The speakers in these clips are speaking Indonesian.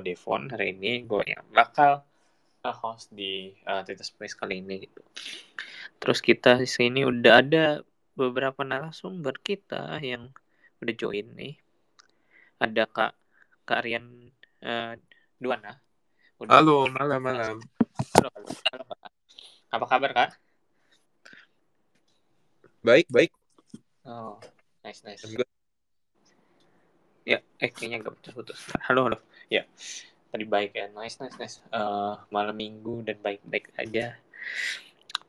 gue Devon hari ini gue yang bakal host di uh, Twitter Space kali ini gitu. Terus kita di sini udah ada beberapa narasumber kita yang udah join nih. Ada Kak Kak Rian uh, Duana. Udah. Halo, malam malam. Halo, halo, halo, Kak. Apa kabar Kak? Baik, baik. Oh, nice, nice. Ya, eh kayaknya gak putus-putus. Halo, halo. Ya, tadi baik ya. Nice, nice, nice. Uh, malam minggu dan baik-baik aja.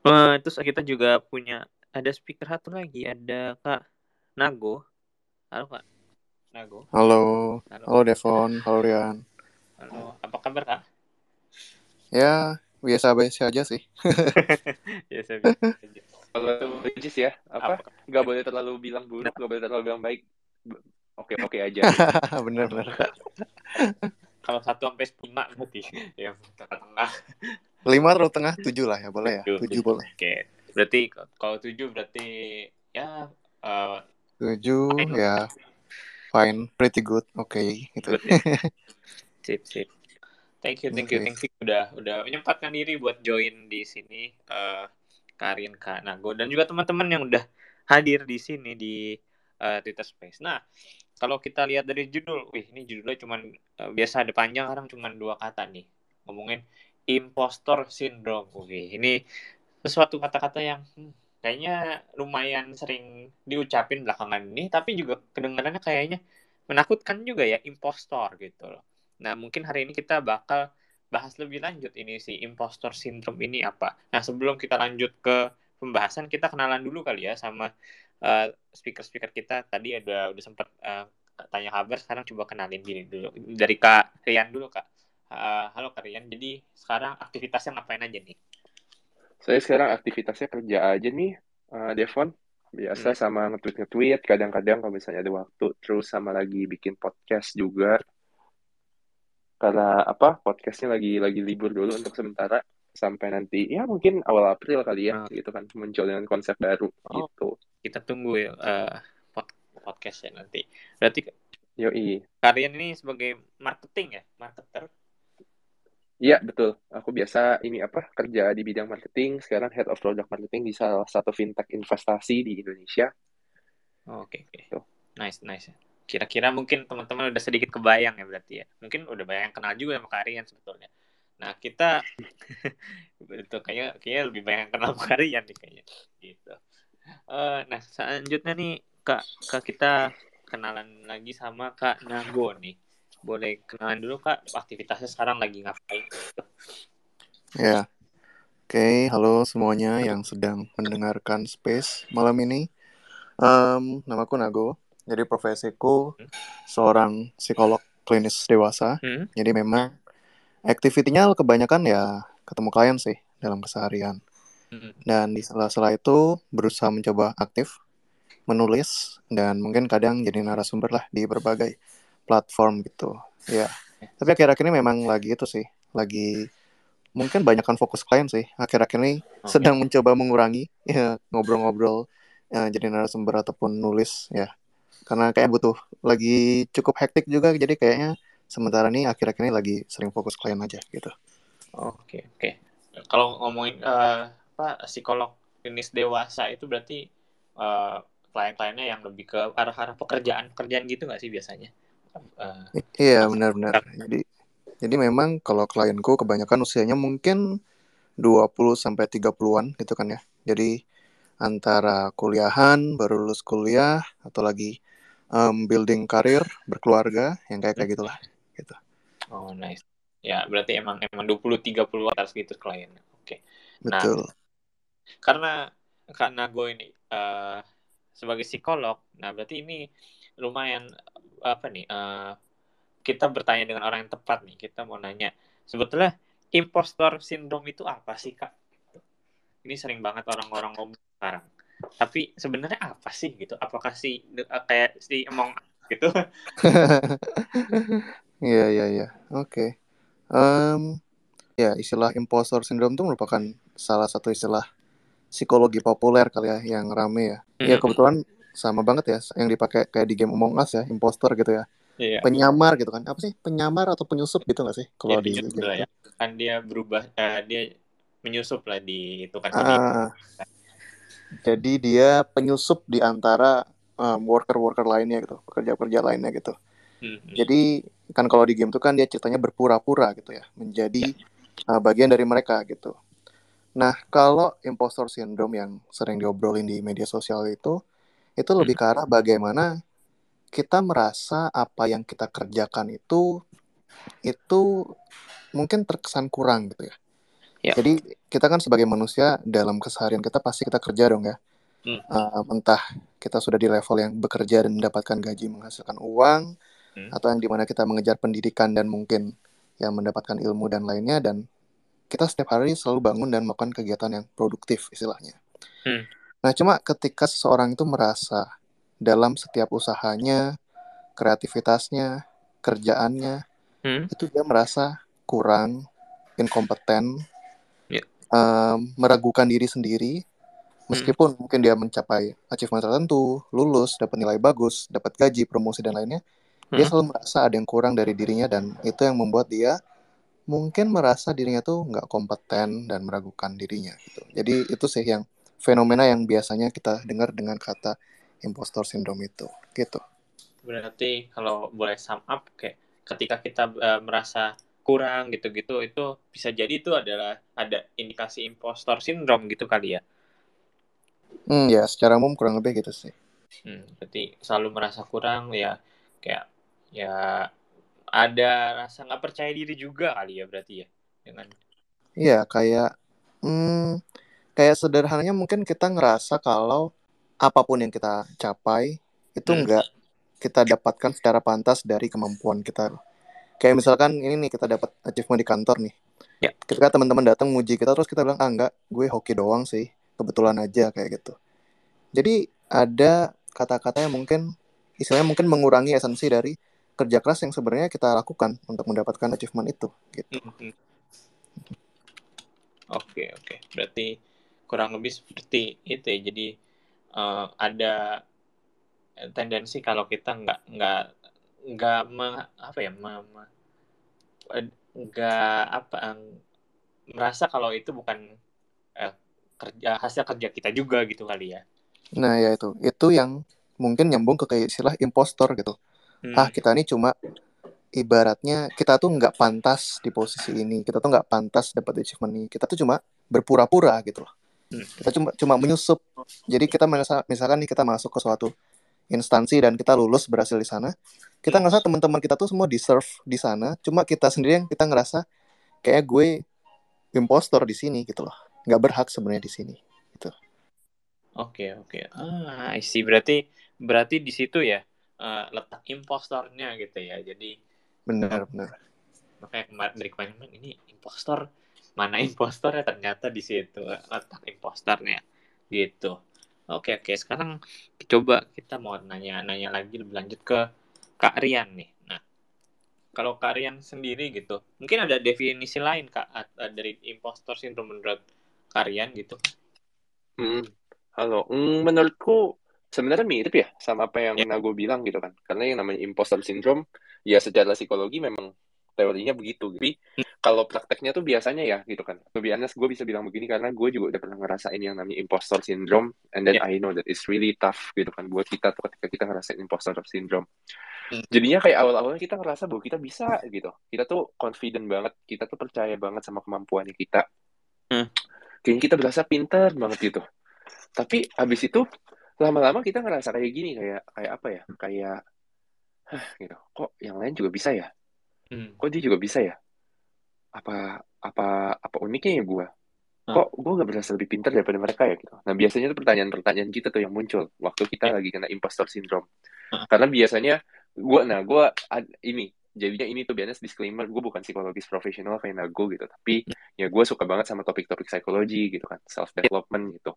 Uh, terus kita juga punya ada speaker satu lagi. Ada Kak Nago. Halo Kak. Nago. Halo. Halo, halo Devon. Halo Rian. Halo. Apa kabar Kak? Ya, biasa-biasa aja sih. biasa-biasa aja. Kalau Jis ya, apa? apa? Gak boleh terlalu bilang buruk, gak boleh terlalu bilang baik. Oke oke aja. bener bener. Kalau satu sampai lima berarti ya tengah-tengah. Lima atau tengah tujuh lah ya boleh ya. Tujuh, tujuh boleh. Oke. Berarti kalau tujuh berarti ya. Uh, tujuh fine. ya fine, pretty good, oke okay, gitu. Ya. sip sip. Thank you, thank okay. you, thank you udah udah menyempatkan diri buat join di sini. Uh, Karin Kak Nago dan juga teman-teman yang udah hadir di sini di uh, Twitter Space. Nah, kalau kita lihat dari judul, wih ini judulnya cuma uh, biasa ada panjang, sekarang cuma dua kata nih. Ngomongin impostor syndrome. Oke, ini sesuatu kata-kata yang hmm, kayaknya lumayan sering diucapin belakangan ini, tapi juga kedengarannya kayaknya menakutkan juga ya impostor gitu loh. Nah, mungkin hari ini kita bakal bahas lebih lanjut ini si impostor syndrome ini apa. Nah, sebelum kita lanjut ke pembahasan, kita kenalan dulu kali ya sama uh, speaker-speaker kita. Tadi ada udah sempat uh, tanya kabar, sekarang coba kenalin gini dulu. Dari Kak Rian dulu, Kak. Uh, halo Kak Rian, jadi sekarang aktivitasnya ngapain aja nih? Saya sekarang aktivitasnya kerja aja nih, uh, Devon. Biasa hmm. sama nge-tweet-nge-tweet, kadang-kadang kalau misalnya ada waktu. Terus sama lagi bikin podcast juga karena apa podcastnya lagi lagi libur dulu untuk sementara sampai nanti ya mungkin awal April kali ya nah. gitu kan muncul dengan konsep baru oh, gitu kita tunggu ya uh, pod podcastnya nanti berarti yoi kalian ini sebagai marketing ya marketer Iya betul. Aku biasa ini apa kerja di bidang marketing. Sekarang head of product marketing di salah satu fintech investasi di Indonesia. Oke okay, oke. Okay. Nice nice kira-kira mungkin teman-teman udah sedikit kebayang ya berarti ya mungkin udah banyak kenal juga sama Karian sebetulnya nah kita itu kayaknya kayaknya lebih banyak kenal Karian nih gitu uh, nah selanjutnya nih kak kak kita kenalan lagi sama kak Nago nih boleh kenalan dulu kak aktivitasnya sekarang lagi ngapain ya oke okay, halo semuanya yang sedang mendengarkan space malam ini um, namaku Nago jadi profesiku hmm. seorang psikolog klinis dewasa. Hmm. Jadi memang aktivitinya kebanyakan ya ketemu klien sih dalam keseharian. Dan di sela-sela itu berusaha mencoba aktif, menulis dan mungkin kadang jadi narasumber lah di berbagai platform gitu. Ya. Tapi akhir-akhir ini memang lagi itu sih, lagi mungkin banyakkan fokus klien sih. Akhir-akhir ini okay. sedang mencoba mengurangi ya ngobrol-ngobrol ya, jadi narasumber ataupun nulis ya karena kayak butuh lagi cukup hektik juga jadi kayaknya sementara ini akhir-akhir ini lagi sering fokus klien aja gitu. Oke oke. Kalau ngomongin uh, apa psikolog klinis dewasa itu berarti uh, klien-kliennya yang lebih ke arah-arah pekerjaan pekerjaan gitu nggak sih biasanya? Uh, iya benar-benar. Jadi jadi memang kalau klienku kebanyakan usianya mungkin 20 sampai 30-an gitu kan ya. Jadi antara kuliahan, baru lulus kuliah atau lagi um, building karir, berkeluarga, yang kayak kayak gitulah, gitu. Oh nice. Ya berarti emang emang 20 30 atas gitu klien. Oke. Okay. Nah, Betul. Karena Kak Nago ini uh, sebagai psikolog, nah berarti ini lumayan apa nih? Uh, kita bertanya dengan orang yang tepat nih. Kita mau nanya, sebetulnya impostor syndrome itu apa sih kak? Ini sering banget orang-orang ngomong sekarang tapi sebenarnya apa sih gitu apakah si uh, kayak si emong gitu Iya iya iya. Oke. Um, ya istilah impostor syndrome itu merupakan salah satu istilah psikologi populer kali ya yang rame ya. Hmm. Ya kebetulan sama banget ya yang dipakai kayak di game Among Us ya, impostor gitu ya. Iya. penyamar gitu kan apa sih penyamar atau penyusup gitu nggak sih kalau Ya, di penyusup game lah itu? ya. Kan dia berubah, eh, dia menyusup lah di itu kan. Ah, jadi dia penyusup di antara um, worker-worker lainnya gitu pekerja-pekerja lainnya gitu Hmm, jadi kan kalau di game itu kan dia ceritanya berpura-pura gitu ya menjadi uh, bagian dari mereka gitu nah kalau impostor syndrome yang sering diobrolin di media sosial itu itu lebih ke arah bagaimana kita merasa apa yang kita kerjakan itu itu mungkin terkesan kurang gitu ya. Ya. Jadi kita kan sebagai manusia dalam keseharian kita pasti kita kerja dong ya. Hmm. Uh, entah kita sudah di level yang bekerja dan mendapatkan gaji menghasilkan uang, Hmm. atau yang di mana kita mengejar pendidikan dan mungkin yang mendapatkan ilmu dan lainnya dan kita setiap hari selalu bangun dan melakukan kegiatan yang produktif istilahnya. Hmm. Nah cuma ketika seseorang itu merasa dalam setiap usahanya, kreativitasnya, kerjaannya, Hmm. itu dia merasa kurang, inkompeten, Ya. em, meragukan diri sendiri, meskipun mungkin dia mencapai achievement tertentu, lulus, dapat nilai bagus, dapat gaji, promosi dan lainnya, dia Hmm. selalu merasa ada yang kurang dari dirinya dan itu yang membuat dia mungkin merasa dirinya tuh nggak kompeten dan meragukan dirinya gitu. Jadi itu sih yang fenomena yang biasanya kita dengar dengan kata impostor syndrome itu gitu. Berarti kalau boleh sum up kayak ketika kita eh, merasa kurang gitu-gitu itu bisa jadi itu adalah ada indikasi impostor syndrome gitu kali ya. Hmm, ya secara umum kurang lebih gitu sih. Hmm, berarti selalu merasa kurang ya kayak ya ada rasa nggak percaya diri juga kali ya berarti ya dengan Iya, kayak hmm, kayak sederhananya mungkin kita ngerasa kalau apa pun yang kita capai itu Hmm. kita dapatkan secara pantas dari kemampuan kita. Kayak misalkan ini nih kita dapat achievement di kantor nih. Ya. Ketika teman-teman datang muji kita terus kita bilang ah enggak, gue hoki doang sih, kebetulan aja kayak gitu. Jadi ada kata-kata yang mungkin istilahnya mungkin mengurangi esensi dari kerja keras yang sebenarnya kita lakukan untuk mendapatkan achievement itu gitu. Hmm, hmm. Oke oke berarti kurang lebih seperti itu ya jadi eh, ada tendensi kalau kita nggak nggak nggak me- apa ya me- me- eh, nggak apa merasa kalau itu bukan eh, kerja hasil kerja kita juga gitu kali ya Nah, ya itu. Itu yang mungkin nyambung ke kayak istilah impostor gitu. Hmm, Ah, kita ini cuma ibaratnya kita tuh nggak pantas di posisi ini. Kita tuh nggak pantas dapat achievement ini. Kita tuh cuma berpura-pura gitu loh. Hmm. Kita cuma cuma menyusup. Jadi kita merasa misalkan nih kita masuk ke suatu instansi dan kita lulus berhasil di sana. Kita ngerasa teman-teman kita tuh semua deserve di sana. Cuma kita sendiri yang kita ngerasa kayak gue impostor di sini gitu loh. Nggak berhak sebenarnya di sini. oke oke ah I see berarti berarti di situ ya eh, letak impostornya gitu ya. Jadi Benar, benar. makanya kemarin dari kemarin ini impostor? Mana impostornya? Ternyata di situ letak impostornya. Gitu. Oke oke sekarang coba kita mau nanya nanya lagi lebih lanjut ke Kak Rian nih. Nah kalau Kak Rian sendiri gitu mungkin ada definisi lain Kak at- dari impostor syndrome menurut Kak Rian gitu. Hmm, halo. Hmm, menurutku sebenarnya mirip ya sama apa yang Nago bilang gitu kan. Karena yang namanya imposter syndrome ya secara psikologi memang teorinya begitu. Tapi kalau prakteknya tuh biasanya ya gitu kan. Lebih honest gue bisa bilang begini karena gue juga udah pernah ngerasain yang namanya imposter syndrome and then Ya. I know that it's really tough gitu kan buat kita tuh ketika kita ngerasain imposter syndrome. Hmm. Jadinya kayak awal-awalnya kita ngerasa bahwa kita bisa gitu. Kita tuh confident banget, kita tuh percaya banget sama kemampuannya kita. Hmm. Kayaknya kita berasa pintar banget gitu. Tapi habis itu lama-lama kita ngerasa kayak gini kayak kayak apa ya? Kayak hah gitu. Kok yang lain juga bisa ya? Hmm. Kok dia juga bisa ya? Apa apa apa uniknya ya gua? Hmm. Kok gua gak berasa lebih pintar daripada mereka ya gitu. Nah, biasanya tuh pertanyaan-pertanyaan kita tuh yang muncul waktu kita Ya. lagi kena imposter syndrome. Hmm. Karena biasanya gua nah gua ad- ini jadinya ini tuh biasanya disclaimer gue bukan psikologis profesional kayak Nago gitu tapi ya gue suka banget sama topik-topik psikologi gitu kan self development gitu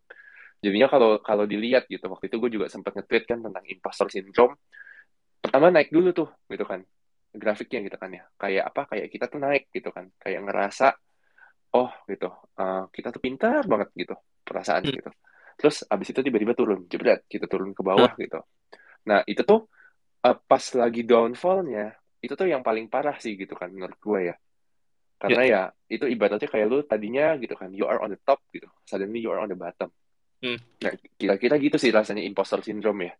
jadinya kalau kalau dilihat gitu waktu itu gue juga sempat nge-tweet kan tentang imposter syndrome. Pertama naik dulu tuh gitu kan grafiknya gitu kan ya. Kayak apa? Kayak kita tuh naik gitu kan. Kayak ngerasa oh gitu eh, kita tuh pintar banget gitu perasaan Hmm. gitu. Terus abis itu tiba-tiba turun jebret kita turun ke bawah gitu. Nah itu tuh uh, pas lagi downfallnya itu tuh yang paling parah sih gitu kan menurut gue ya. Karena ya itu ibaratnya kayak lu tadinya gitu kan you are on the top gitu. Suddenly you are on the bottom Hmm. nah kira-kira gitu sih rasanya imposter syndrome ya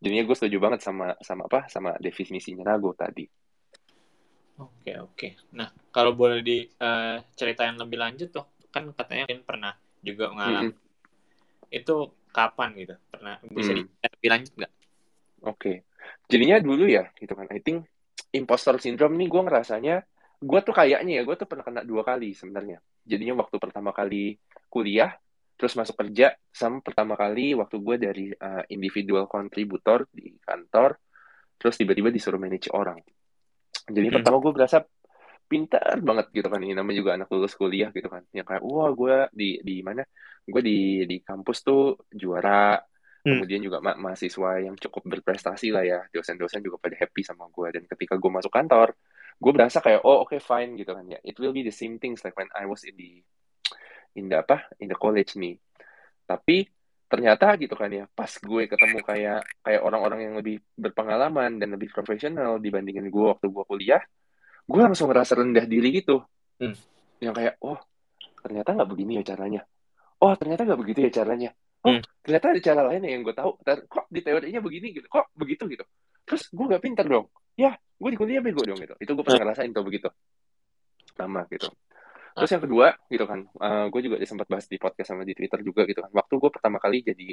jadinya gue setuju banget sama sama apa sama definisinya Nago tadi Oke oke. Nah kalau boleh diceritain lebih lanjut tuh, kan katanya Vin pernah juga mengalami. Mm-mm. Itu kapan gitu? Pernah bisa Hmm. diceritain lebih lanjut nggak? Oke, jadinya dulu ya gitu kan. I think imposter syndrome nih gue ngerasanya, gue tuh kayaknya ya gue tuh pernah kena dua kali sebenarnya. Jadinya waktu pertama kali kuliah, terus masuk kerja, sama pertama kali waktu gue dari uh, individual contributor di kantor, terus tiba-tiba disuruh manage orang. Jadi Hmm. pertama gue berasa pintar banget gitu kan. Ini namanya juga anak lulus kuliah gitu kan. Yang kayak wah gue di di mana? Gue di di kampus tuh juara. Hmm. Kemudian juga ma- mahasiswa yang cukup berprestasi lah ya. Dosen-dosen juga pada happy sama gue. Dan ketika gue masuk kantor, gue berasa kayak oh oke fine gitu kan ya. It will be the same things like when I was in the in the apa? In the college nih. Tapi ternyata gitu kan ya pas gue ketemu kayak kayak orang-orang yang lebih berpengalaman dan lebih profesional dibandingin gue waktu gue kuliah gue langsung ngerasa rendah diri gitu. Hmm. yang kayak oh ternyata nggak begini ya caranya. Oh ternyata nggak begitu ya caranya. Oh Hmm. ternyata ada cara lain yang gue tahu. Kok di teorinya begini gitu? Kok begitu gitu? Terus gue nggak pintar dong. Ya gue di kuliah bego dong gitu. Itu gue pernah ngerasain tuh begitu. Sama gitu terus yang kedua gitu kan gue juga sempat bahas di podcast sama di twitter juga gitu kan. Waktu gue pertama kali jadi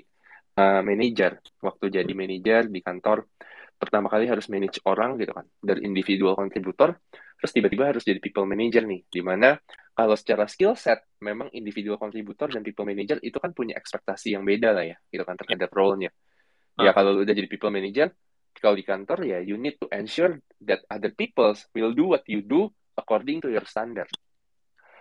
uh, manajer waktu jadi manajer di kantor pertama kali harus manage orang gitu kan dari individual contributor terus tiba-tiba harus jadi people manager nih di mana kalau secara skill set memang individual contributor dan people manager itu kan punya ekspektasi yang beda lah ya gitu kan terhadap role-nya. Ya Ah. kalau udah jadi people manager kalau di kantor ya you need to ensure that other people will do what you do according to your standard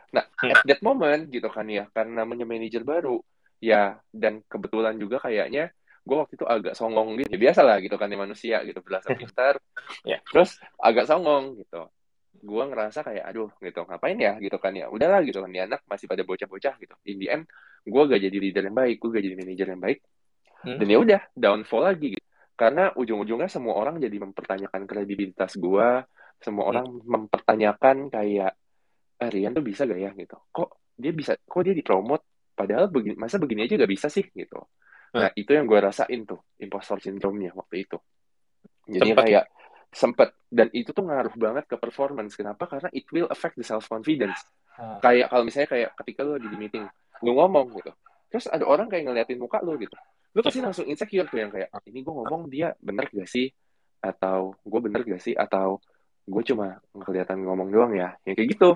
nah Hmm. at that moment gitu kan ya karena namanya manager baru ya dan kebetulan juga kayaknya gue waktu itu agak songong gitu ya biasa lah gitu kan ya manusia gitu berasa pintar Ya. terus agak songong gitu gue ngerasa kayak aduh gitu ngapain ya gitu kan ya udahlah gitu kan ya anak masih pada bocah-bocah gitu in the end gue gak jadi leader yang baik gue gak jadi manajer yang baik Hmm. dan ya udah downfall lagi gitu karena ujung-ujungnya semua orang jadi mempertanyakan kredibilitas gue semua Hmm. orang mempertanyakan kayak eh, Rian tuh bisa gak ya? Gitu. Kok dia bisa kok dia dipromot? Padahal begini masa begini aja gak bisa sih? Gitu. Nah itu yang gue rasain tuh impostor syndrome-nya waktu itu. Jadi Sempet. kayak sempet. Dan itu tuh ngaruh banget ke performance. Kenapa? Karena it will affect the self confidence Ah. kayak kalau misalnya kayak ketika lu lagi di meeting lu ngomong gitu terus ada orang kayak ngeliatin muka lu gitu lu pasti langsung insecure tuh yang kayak "Ah, ini gue ngomong dia bener gak sih? Atau gue bener gak sih? Atau gue cuma kelihatan ngomong doang ya? Yang kayak gitu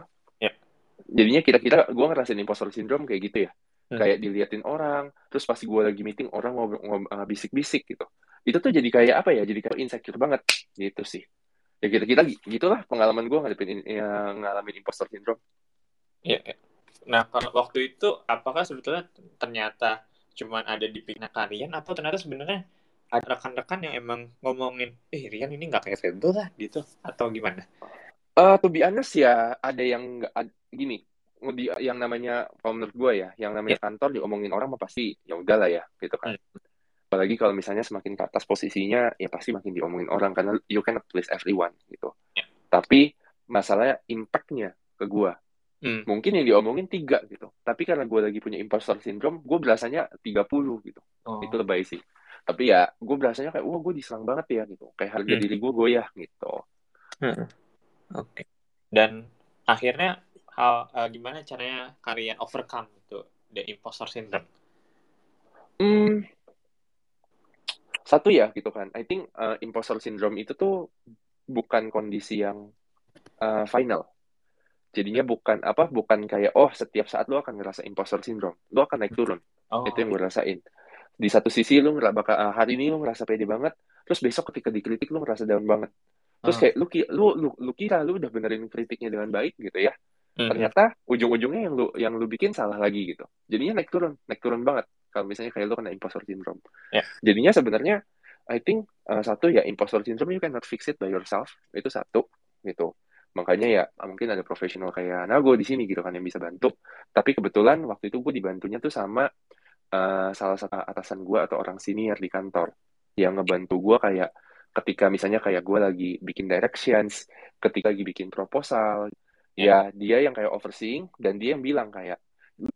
Ya. jadinya kira-kira gue ngerasain imposter syndrome kayak gitu ya Hmm. kayak diliatin orang terus pas gue lagi meeting orang ngobrol ngob- uh, bisik-bisik gitu itu tuh jadi kayak apa ya jadi kayak insecure banget gitu sih ya kira-kira gi- gitulah pengalaman gue ngadepin in- ya, ngalamin imposter syndrome Iya. iya. Nah, kalau waktu itu apakah sebetulnya ternyata cuman ada di pikiran kalian atau ternyata sebenarnya ada rekan-rekan yang emang ngomongin, eh Rian ini nggak capable lah gitu atau gimana? Eh, to be honest ya ada yang nggak ad- gini di, yang namanya kalau menurut gue ya yang namanya kantor diomongin orang mah pasti ya udahlah ya gitu kan apalagi kalau misalnya semakin ke atas posisinya ya pasti makin diomongin orang karena you cannot please everyone gitu Ya. tapi masalahnya impactnya ke gue Hmm. mungkin yang diomongin tiga gitu tapi karena gue lagi punya imposter syndrome gue berasanya 30 gitu Oh. itu lebay sih tapi ya gue berasanya kayak wah gue diserang banget ya gitu kayak harga Hmm. diri gue goyah gitu Hmm. Oke. Dan akhirnya hal eh, gimana caranya kalian overcome itu the imposter syndrome? Hmm, satu ya gitu kan. I think uh, imposter syndrome itu tuh bukan kondisi yang uh, final. Jadinya bukan apa, bukan kayak oh setiap saat lo akan ngerasa imposter syndrome, lo akan naik turun. Oh. Itu yang gue rasain. Di satu sisi lo bakal uh, hari ini lo ngerasa pede banget, terus besok ketika dikritik lo ngerasa down banget. Terus Ah. kayak lu, lu, lu, lu kira lu udah benerin kritiknya dengan baik gitu ya. Hmm. Ternyata ujung-ujungnya yang lu yang lu bikin salah lagi gitu. Jadinya naik turun, naik turun banget. Kalau misalnya kayak lu kena imposter syndrome. Ya. Jadinya sebenarnya I think uh, satu ya imposter syndrome you cannot fix it by yourself. Itu satu gitu. Makanya ya mungkin ada profesional kayak Nago di sini gitu kan yang bisa bantu. Tapi kebetulan waktu itu gue dibantunya tuh sama uh, salah satu atasan gue atau orang senior di kantor yang ngebantu gue kayak ketika misalnya kayak gue lagi bikin directions, ketika lagi bikin proposal, ya dia yang kayak overseeing dan dia yang bilang kayak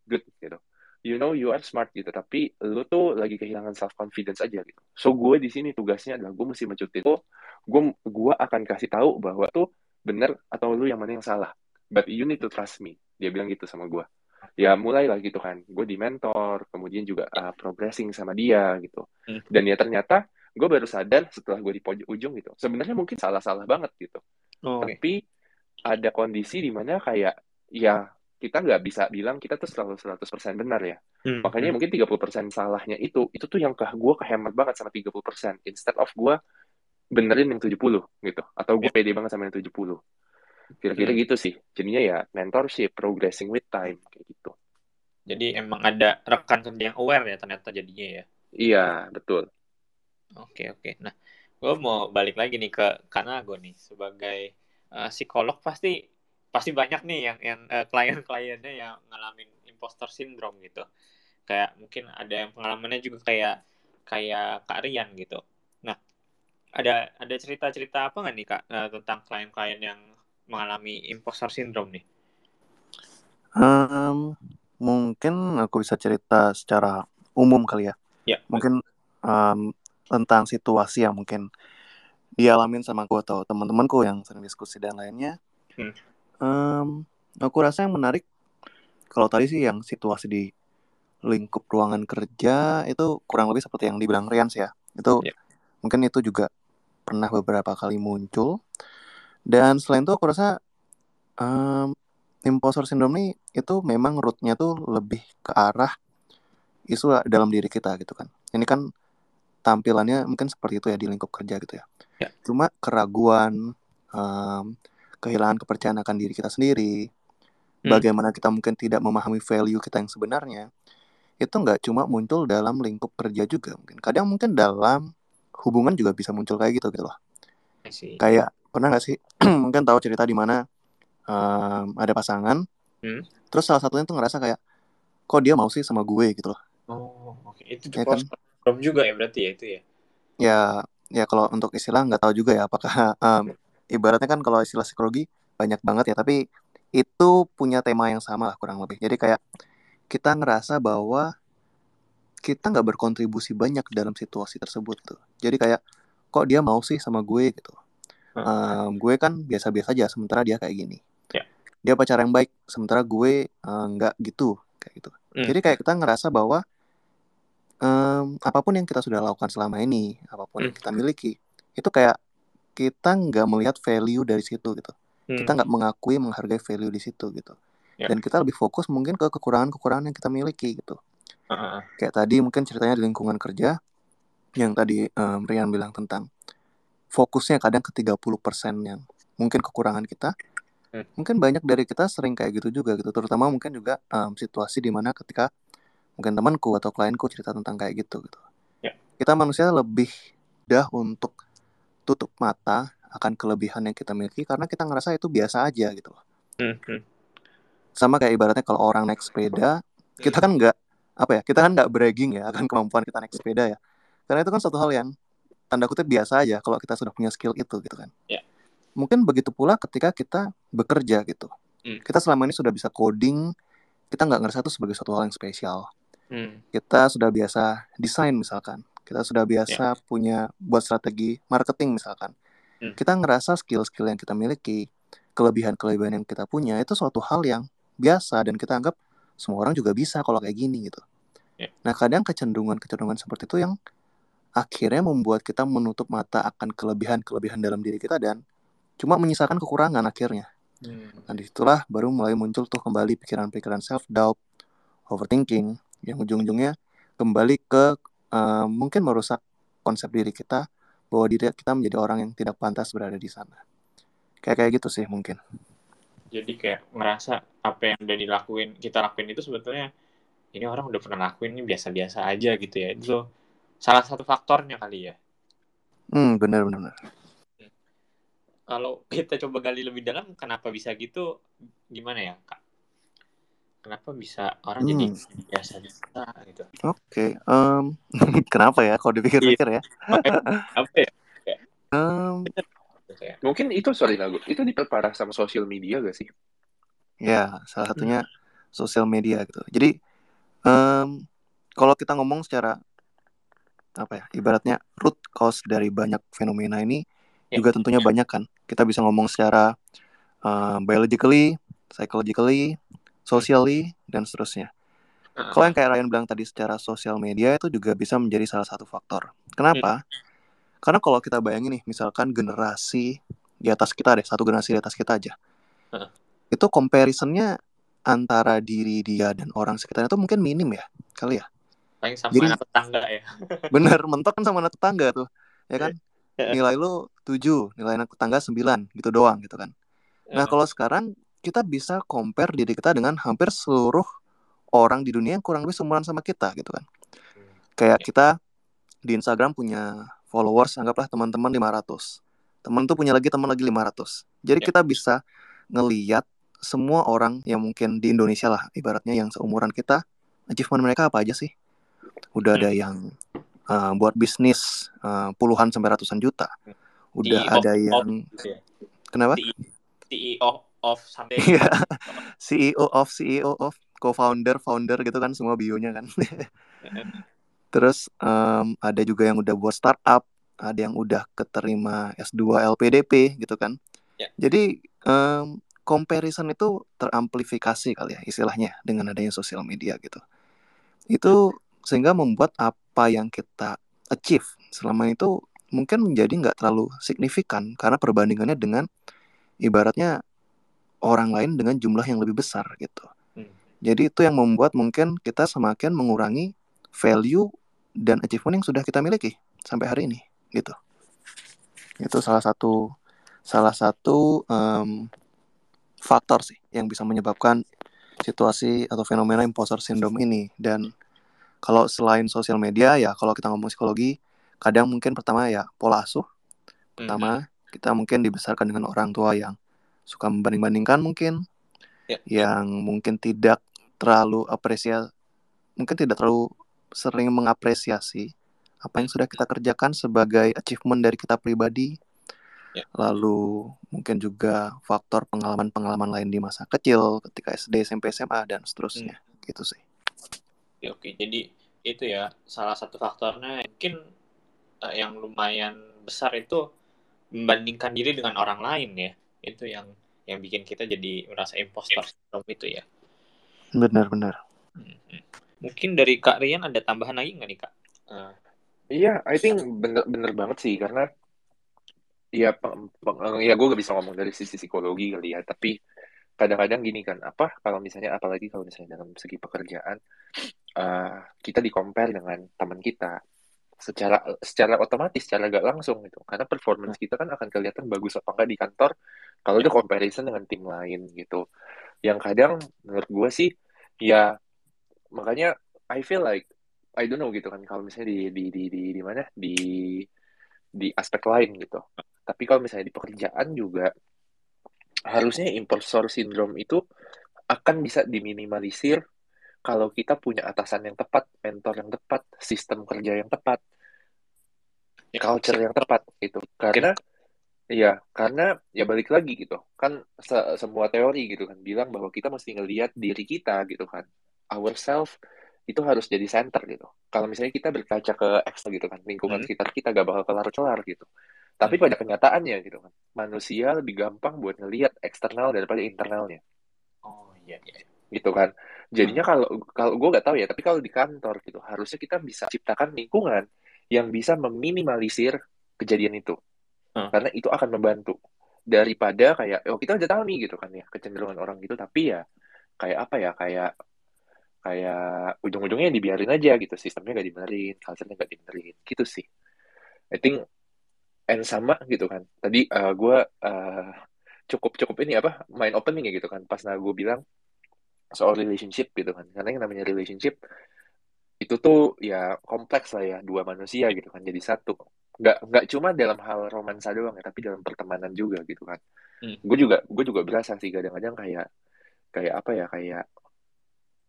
good gitu. You know you are smart gitu, tapi lu tuh lagi kehilangan self confidence aja gitu. So gue di sini tugasnya adalah gue mesti mencuti itu, gue gue akan kasih tahu bahwa tuh bener atau lu yang mana yang salah. But you need to trust me. Dia bilang gitu sama gue. Ya mulailah gitu kan. Gue di mentor, kemudian juga uh, progressing sama dia gitu. Hmm. Dan ya ternyata gue baru sadar setelah gue di pojok ujung gitu. Sebenarnya mungkin salah-salah banget gitu. Oh, Tapi ada kondisi di mana kayak ya kita nggak bisa bilang kita tuh selalu 100% benar ya. Hmm, Makanya hmm. mungkin 30% salahnya itu, itu tuh yang ke gue kehemat banget sama 30%. Instead of gue benerin yang 70 gitu. Atau gue pede banget sama yang 70. Kira-kira Hmm. gitu sih. Jadinya ya mentorship, progressing with time. Kayak gitu. Jadi emang ada rekan kerja yang aware ya ternyata jadinya ya. Iya, betul. Oke oke. Nah, gue mau balik lagi nih ke Kanago nih sebagai eh, psikolog pasti pasti banyak nih yang yang eh, klien-kliennya yang ngalamin imposter syndrome gitu. Kayak mungkin ada yang pengalamannya juga kayak kayak Kak Rian gitu. Nah, ada ada cerita-cerita apa nggak nih Kak eh, tentang klien-klien yang mengalami imposter syndrome nih? Em, mungkin aku bisa cerita secara umum kali ya. Ya. Mungkin em, tentang situasi yang mungkin dialamin sama aku atau teman-temanku yang sering diskusi dan lainnya. Hmm. Em, aku rasa yang menarik kalau tadi sih yang situasi di lingkup ruangan kerja itu kurang lebih seperti yang dibilang Rian sih ya. Itu Ya. mungkin itu juga pernah beberapa kali muncul. Dan selain itu aku rasa em, imposter syndrome nih itu memang rootnya tuh lebih ke arah isu dalam diri kita gitu kan. Ini kan tampilannya mungkin seperti itu ya di lingkup kerja gitu ya. Ya. Cuma keraguan, em, kehilangan kepercayaan akan diri kita sendiri, Hmm. bagaimana kita mungkin tidak memahami value kita yang sebenarnya, itu nggak cuma muncul dalam lingkup kerja juga mungkin. Kadang mungkin dalam hubungan juga bisa muncul kayak gitu gitu loh. Kayak pernah nggak sih mungkin tahu cerita di mana em, ada pasangan, Hmm. terus salah satunya tuh ngerasa kayak kok dia mau sih sama gue gitu loh. Oh, oke. Itu Ya imposter syndrome juga ya berarti ya itu ya. Ya ya kalau untuk istilah nggak tahu juga ya apakah em, ibaratnya kan kalau istilah psikologi banyak banget ya tapi itu punya tema yang sama lah kurang lebih. Jadi kayak kita ngerasa bahwa kita nggak berkontribusi banyak dalam situasi tersebut gitu. Jadi kayak kok dia mau sih sama gue gitu. Hmm. Em, gue kan biasa-biasa aja sementara dia kayak gini. Ya. Dia pacar yang baik sementara gue eh, nggak gitu kayak gitu. Hmm. Jadi kayak kita ngerasa bahwa em, apa pun yang kita sudah lakukan selama ini, apa pun yang Hmm. kita miliki, itu kayak kita nggak melihat value dari situ gitu. Hmm. Kita nggak mengakui, menghargai value di situ gitu. Ya. Dan kita lebih fokus mungkin ke kekurangan-kekurangan yang kita miliki gitu. Ah, ah. Kayak tadi mungkin ceritanya di lingkungan kerja yang tadi em, Rian bilang tentang fokusnya kadang ke 30% yang mungkin kekurangan kita. Hmm. Mungkin banyak dari kita sering kayak gitu juga gitu. Terutama mungkin juga em, situasi di mana ketika mungkin temanku atau klienku cerita tentang kayak gitu gitu. Ya. Kita manusia lebih mudah untuk tutup mata akan kelebihan yang kita miliki karena kita ngerasa itu biasa aja gitu loh. Hmm, hmm. Sama kayak ibaratnya kalau orang naik sepeda, kita kan nggak apa ya, kita kan nggak bragging ya akan kemampuan kita naik sepeda ya. Karena itu kan satu hal yang tanda kutip biasa aja kalau kita sudah punya skill itu gitu kan. Ya. Mungkin begitu pula ketika kita bekerja gitu. Hmm. Kita selama ini sudah bisa coding, kita nggak ngerasa itu sebagai suatu hal yang spesial. Hmm. Kita sudah biasa desain misalkan. Kita sudah biasa punya buat strategi marketing misalkan. Hmm. Kita ngerasa skill-skill yang kita miliki, kelebihan-kelebihan yang kita punya itu suatu hal yang biasa dan kita anggap semua orang juga bisa kalau kayak gini gitu. Ya. Nah kadang kecenderungan-kecenderungan seperti itu yang akhirnya membuat kita menutup mata akan kelebihan-kelebihan dalam diri kita dan cuma menyisakan kekurangan akhirnya. Hmm. Nah di situlah baru mulai muncul tuh kembali pikiran-pikiran self doubt, overthinking, yang ujung-ujungnya kembali ke eh, mungkin merusak konsep diri kita bahwa diri kita menjadi orang yang tidak pantas berada di sana. Kayak kayak gitu sih mungkin. Jadi kayak ngerasa apa yang udah dilakuin kita lakuin itu sebetulnya ini orang udah pernah lakuin ini biasa-biasa aja gitu ya. Itu salah satu faktornya kali ya. Hmm benar benar. benar. Kalau kita coba gali lebih dalam kenapa bisa gitu gimana ya kak? Kenapa bisa orang jadi Hmm. biasa-biasa gitu? Oke. em, kenapa ya? Kalau dipikir-pikir ya. Makanya, apa ya? Um, ya. Mungkin itu sorry lagu. Itu diperparah sama sosial media gak sih? ya, salah satunya sosial media gitu. Jadi em, kalau kita ngomong secara apa ya, ibaratnya root cause dari banyak fenomena ini Ya. juga tentunya banyak kan. Kita bisa ngomong secara um, biologically, psychologically, socially, dan seterusnya. Kalau yang kayak Ryan bilang tadi secara sosial media itu juga bisa menjadi salah satu faktor. Kenapa? Karena kalau kita bayangin nih, misalkan generasi di atas kita deh, satu generasi di atas kita aja. Itu comparisonnya antara diri dia dan orang sekitarnya itu mungkin minim ya, kali ya. paling sama Jadi- anak tetangga ya. Bener, mentok kan sama anak tetangga tuh. Ya kan? Nilai lu 7, nilai anak tetangga 9, gitu doang gitu kan. Nah, kalau sekarang kita bisa compare diri kita dengan hampir seluruh orang di dunia yang kurang lebih seumuran sama kita gitu kan. Kayak kita di Instagram punya followers anggaplah teman-teman 500. Teman tuh punya lagi teman lagi 500. Jadi Ya. kita bisa ngeliat semua orang yang mungkin di Indonesia lah ibaratnya yang seumuran kita achievement mereka apa aja sih? Udah ada yang uh, buat bisnis uh, puluhan sampai ratusan juta. Udah CEO ada yang Gitu ya. kenapa? CEO of something. Iya. CEO of CEO of co-founder founder gitu kan semua bionya kan. Terus em, ada juga yang udah buat startup, ada yang udah keterima S2 LPDP gitu kan. Ya. Jadi em, comparison itu teramplifikasi kali ya istilahnya dengan adanya sosial media gitu. Itu sehingga membuat apa yang kita achieve selama itu mungkin menjadi nggak terlalu signifikan karena perbandingannya dengan ibaratnya orang lain dengan jumlah yang lebih besar gitu. Hmm. Jadi itu yang membuat mungkin kita semakin mengurangi value dan achievement yang sudah kita miliki sampai hari ini gitu. Itu salah satu salah satu em, faktor sih yang bisa menyebabkan situasi atau fenomena imposter syndrome ini dan kalau selain sosial media ya kalau kita ngomong psikologi kadang mungkin pertama ya pola asuh pertama kita mungkin dibesarkan dengan orang tua yang suka membanding-bandingkan mungkin Ya. yang mungkin tidak terlalu apresiasi mungkin tidak terlalu sering mengapresiasi apa yang sudah kita kerjakan sebagai achievement dari kita pribadi Ya. lalu mungkin juga faktor pengalaman-pengalaman lain di masa kecil ketika SD SMP SMA dan seterusnya gitu sih Oke, oke. Jadi itu ya salah satu faktornya mungkin eh, yang lumayan besar itu membandingkan diri dengan orang lain ya. Itu yang yang bikin kita jadi merasa impostor syndrome itu ya. benar-benar Mhm. Mungkin dari Kak Rian ada tambahan lagi nggak nih Kak? Eh, Iya, I think bener bener banget sih karena ya peng- peng- ya gue gak bisa ngomong dari sisi psikologi kali ya, tapi kadang-kadang gini kan, apa kalau misalnya apalagi kalau misalnya dalam segi pekerjaan eh, kita di compare dengan teman kita secara secara otomatis, secara gak langsung gitu, karena performance kita kan akan kelihatan bagus apa enggak di kantor kalau udah comparison dengan tim lain gitu. Yang kadang menurut gue sih ya makanya I feel like I don't know gitu kan kalau misalnya di di di di, di mana di di aspek lain gitu. Tapi kalau misalnya di pekerjaan juga harusnya impostor syndrome itu akan bisa diminimalisir kalau kita punya atasan yang tepat, mentor yang tepat, sistem kerja yang tepat, ya, culture yang tepat gitu. Karena ya karena ya balik lagi gitu. Kan se- semua teori gitu kan bilang bahwa kita mesti ngelihat diri kita gitu kan. Ourself itu harus jadi center gitu. Kalau misalnya kita berkaca ke Excel gitu kan, lingkungan Hmm. sekitar kita gak bakal kelar-kelar gitu. Tapi Hmm. pada kenyataannya gitu kan, manusia lebih gampang buat ngelihat eksternal daripada internalnya Oh iya iya. gitu kan. Jadinya kalau kalau gue nggak tahu ya, tapi kalau di kantor gitu, harusnya kita bisa ciptakan lingkungan yang bisa meminimalisir kejadian itu. Hmm. Karena itu akan membantu daripada kayak oh kita udah tahu nih gitu kan ya kecenderungan orang gitu, tapi ya kayak apa ya kayak kayak ujung-ujungnya dibiarin aja gitu, sistemnya nggak dibenerin, culture-nya nggak dibenerin, gitu sih. I think and sama gitu kan. Tadi eh, gue eh, cukup cukup ini apa main opening ya gitu kan. Pas nah gue bilang soal relationship gitu kan. Karena yang namanya relationship itu tuh ya kompleks lah ya dua manusia gitu kan jadi satu. Nggak nggak cuma dalam hal romansa doang ya, tapi dalam pertemanan juga gitu kan. Hmm. Gue juga gue juga berasa sih kadang-kadang kayak kayak apa ya kayak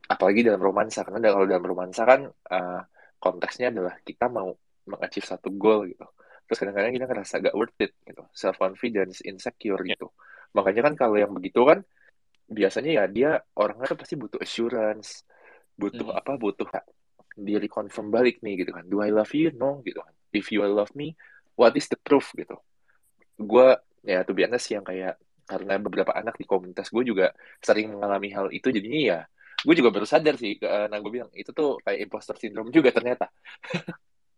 apalagi dalam romansa karena kalau dalam romansa kan eh, konteksnya adalah kita mau mengachieve satu goal gitu. terus kadang-kadang kita ngerasa gak worth it gitu self confidence insecure gitu makanya kan kalau yang begitu kan biasanya ya dia orangnya tuh pasti butuh assurance butuh Hmm. apa butuh diri confirm balik nih gitu kan do I love you no gitu kan if you love me what is the proof gitu gue ya tuh biasa sih yang kayak karena beberapa anak di komunitas gue juga sering mengalami hal itu jadinya ya gue juga baru sadar sih eh, nah gue bilang itu tuh kayak imposter syndrome juga ternyata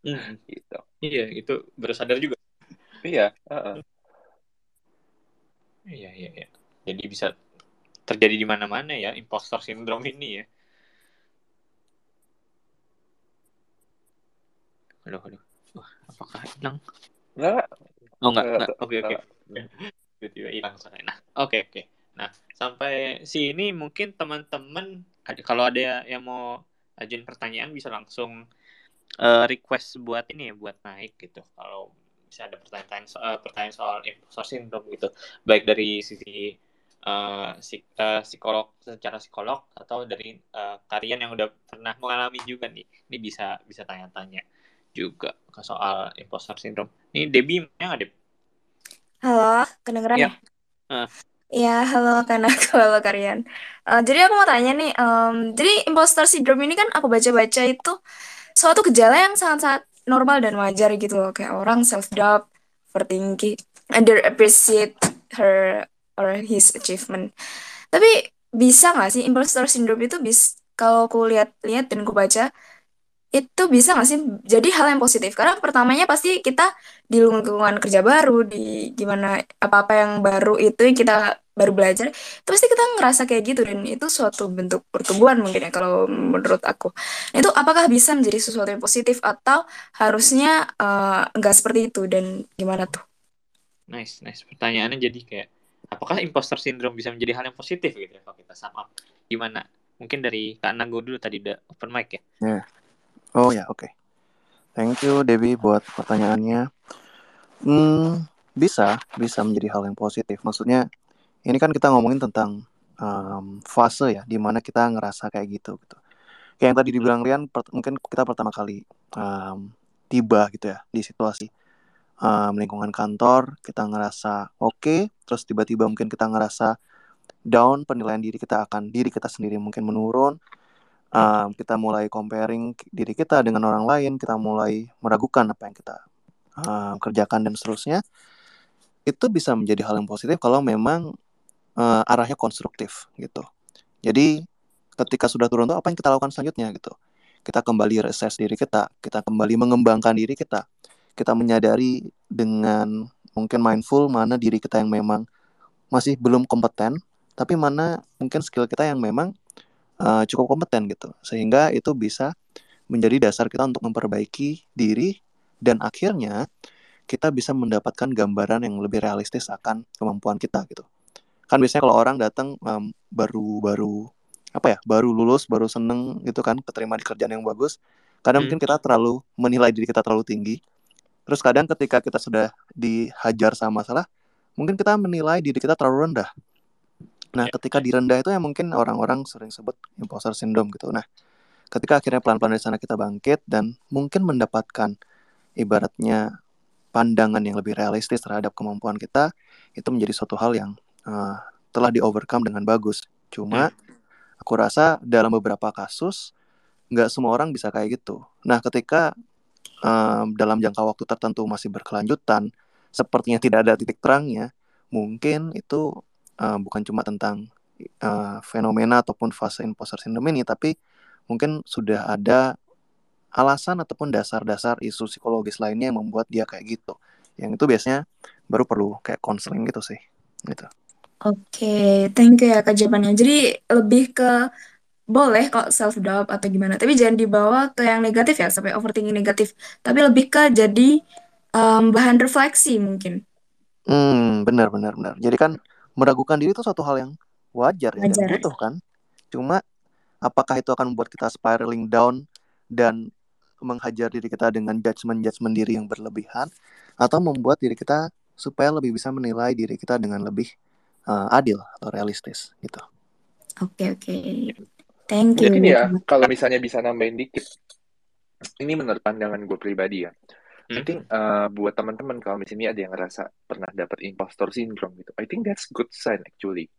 Hmm. gitu Iya, itu baru sadar juga. iya heeh. Iya, iya, iya. Jadi bisa terjadi di mana-mana ya impostor syndrome ini ya. Aduh, aduh. Wah, apakah hilang? nggak Oh, enggak, Eh, enggak. Oke, oke. Tiba-tiba hilang soalnya. Nah, oke, oke. Nah, sampai sini mungkin teman-teman ada kalau ada yang mau ajuin pertanyaan bisa langsung eh, request buat ini ya, buat naik gitu. Kalau bisa ada pertanyaan so- eh, pertanyaan soal imposter syndrome gitu, baik dari sisi psik- eh, psikolog secara psikolog atau dari eh, kalian yang udah pernah mengalami juga nih. Ini bisa bisa tanya-tanya juga ke soal imposter syndrome. Ini Debbie yang ada Halo, kedengeran Ya. ya? Ah. Ya, halo aku, halo Karian. Eh, jadi aku mau tanya nih, em, jadi imposter syndrome ini kan aku baca-baca itu suatu gejala yang sangat-sangat normal dan wajar gitu loh, kayak orang self-doubt, overthinking, underappreciate her or his achievement. Tapi bisa nggak sih imposter syndrome itu bis kalau aku lihat-lihat dan aku baca itu bisa nggak sih jadi hal yang positif? Karena pertamanya pasti kita di lingkungan kerja baru, di gimana apa-apa yang baru itu yang kita baru belajar, itu pasti kita ngerasa kayak gitu dan itu suatu bentuk pertumbuhan mungkin ya kalau menurut aku. Nah, itu apakah bisa menjadi sesuatu yang positif atau harusnya eh, nggak seperti itu dan gimana tuh? Nice, nice. Pertanyaannya jadi kayak, apakah imposter syndrome bisa menjadi hal yang positif gitu ya kalau kita sum up? Gimana? Mungkin dari Kak Nanggo dulu tadi udah open mic ya? Oh ya, oke. Thank you Debbie buat pertanyaannya. Hmm, bisa, bisa menjadi hal yang positif. Maksudnya, ini kan kita ngomongin tentang um, fase ya, di mana kita ngerasa kayak gitu. gitu. Kayak yang tadi dibilang Rian, mungkin kita pertama kali um, tiba gitu ya di situasi um, lingkungan kantor, kita ngerasa oke, terus tiba-tiba mungkin kita ngerasa down, penilaian diri kita akan diri kita sendiri mungkin menurun. Um, kita mulai comparing diri kita dengan orang lain, kita mulai meragukan apa yang kita um, kerjakan dan seterusnya. Itu bisa menjadi hal yang positif kalau memang uh, arahnya konstruktif gitu. Jadi ketika sudah turun tuh apa yang kita lakukan selanjutnya gitu. Kita kembali reses diri kita, kita kembali mengembangkan diri kita. Kita menyadari dengan mungkin mindful mana diri kita yang memang masih belum kompeten, tapi mana mungkin skill kita yang memang uh, cukup kompeten gitu. Sehingga itu bisa menjadi dasar kita untuk memperbaiki diri dan akhirnya kita bisa mendapatkan gambaran yang lebih realistis akan kemampuan kita gitu. Kan biasanya kalau orang datang um, baru-baru apa ya, baru lulus, baru seneng gitu kan, keterima di kerjaan yang bagus, kadang Hmm. mungkin kita terlalu menilai diri kita terlalu tinggi. Terus kadang ketika kita sudah dihajar sama masalah, mungkin kita menilai diri kita terlalu rendah. Nah, Ya, ketika ya. di rendah itu yang mungkin orang-orang sering sebut imposter syndrome gitu. Nah, ketika akhirnya pelan-pelan dari sana kita bangkit dan mungkin mendapatkan ibaratnya pandangan yang lebih realistis terhadap kemampuan kita, itu menjadi suatu hal yang uh, telah di overcome dengan bagus. Cuma aku rasa dalam beberapa kasus nggak semua orang bisa kayak gitu. Nah, ketika um, dalam jangka waktu tertentu masih berkelanjutan, sepertinya tidak ada titik terangnya, mungkin itu uh, bukan cuma tentang uh, fenomena ataupun fase imposter syndrome ini, tapi mungkin sudah ada alasan ataupun dasar-dasar isu psikologis lainnya yang membuat dia kayak gitu. Yang itu biasanya baru perlu kayak konseling gitu sih. Gitu. Oke, thank you ya Kak. Jadi lebih ke boleh kok self doubt atau gimana, tapi jangan dibawa ke yang negatif ya sampai overthinking negatif. Tapi lebih ke jadi em, bahan refleksi mungkin. Hmm, benar benar benar. Jadi kan meragukan diri itu suatu hal yang wajar ya dan Wajar. butuh kan. Cuma apakah itu akan membuat kita spiraling down dan menghajar diri kita dengan judgement-judgement diri yang berlebihan atau membuat diri kita supaya lebih bisa menilai diri kita dengan lebih uh, adil atau realistis gitu. Oke, oke. Thank you. Mungkin ya, kalau misalnya bisa nambahin dikit, ini menurut pandangan gue pribadi ya. I think uh, buat teman-teman kalau di sini ada yang ngerasa pernah dapat impostor syndrome gitu, I think that's good sign actually.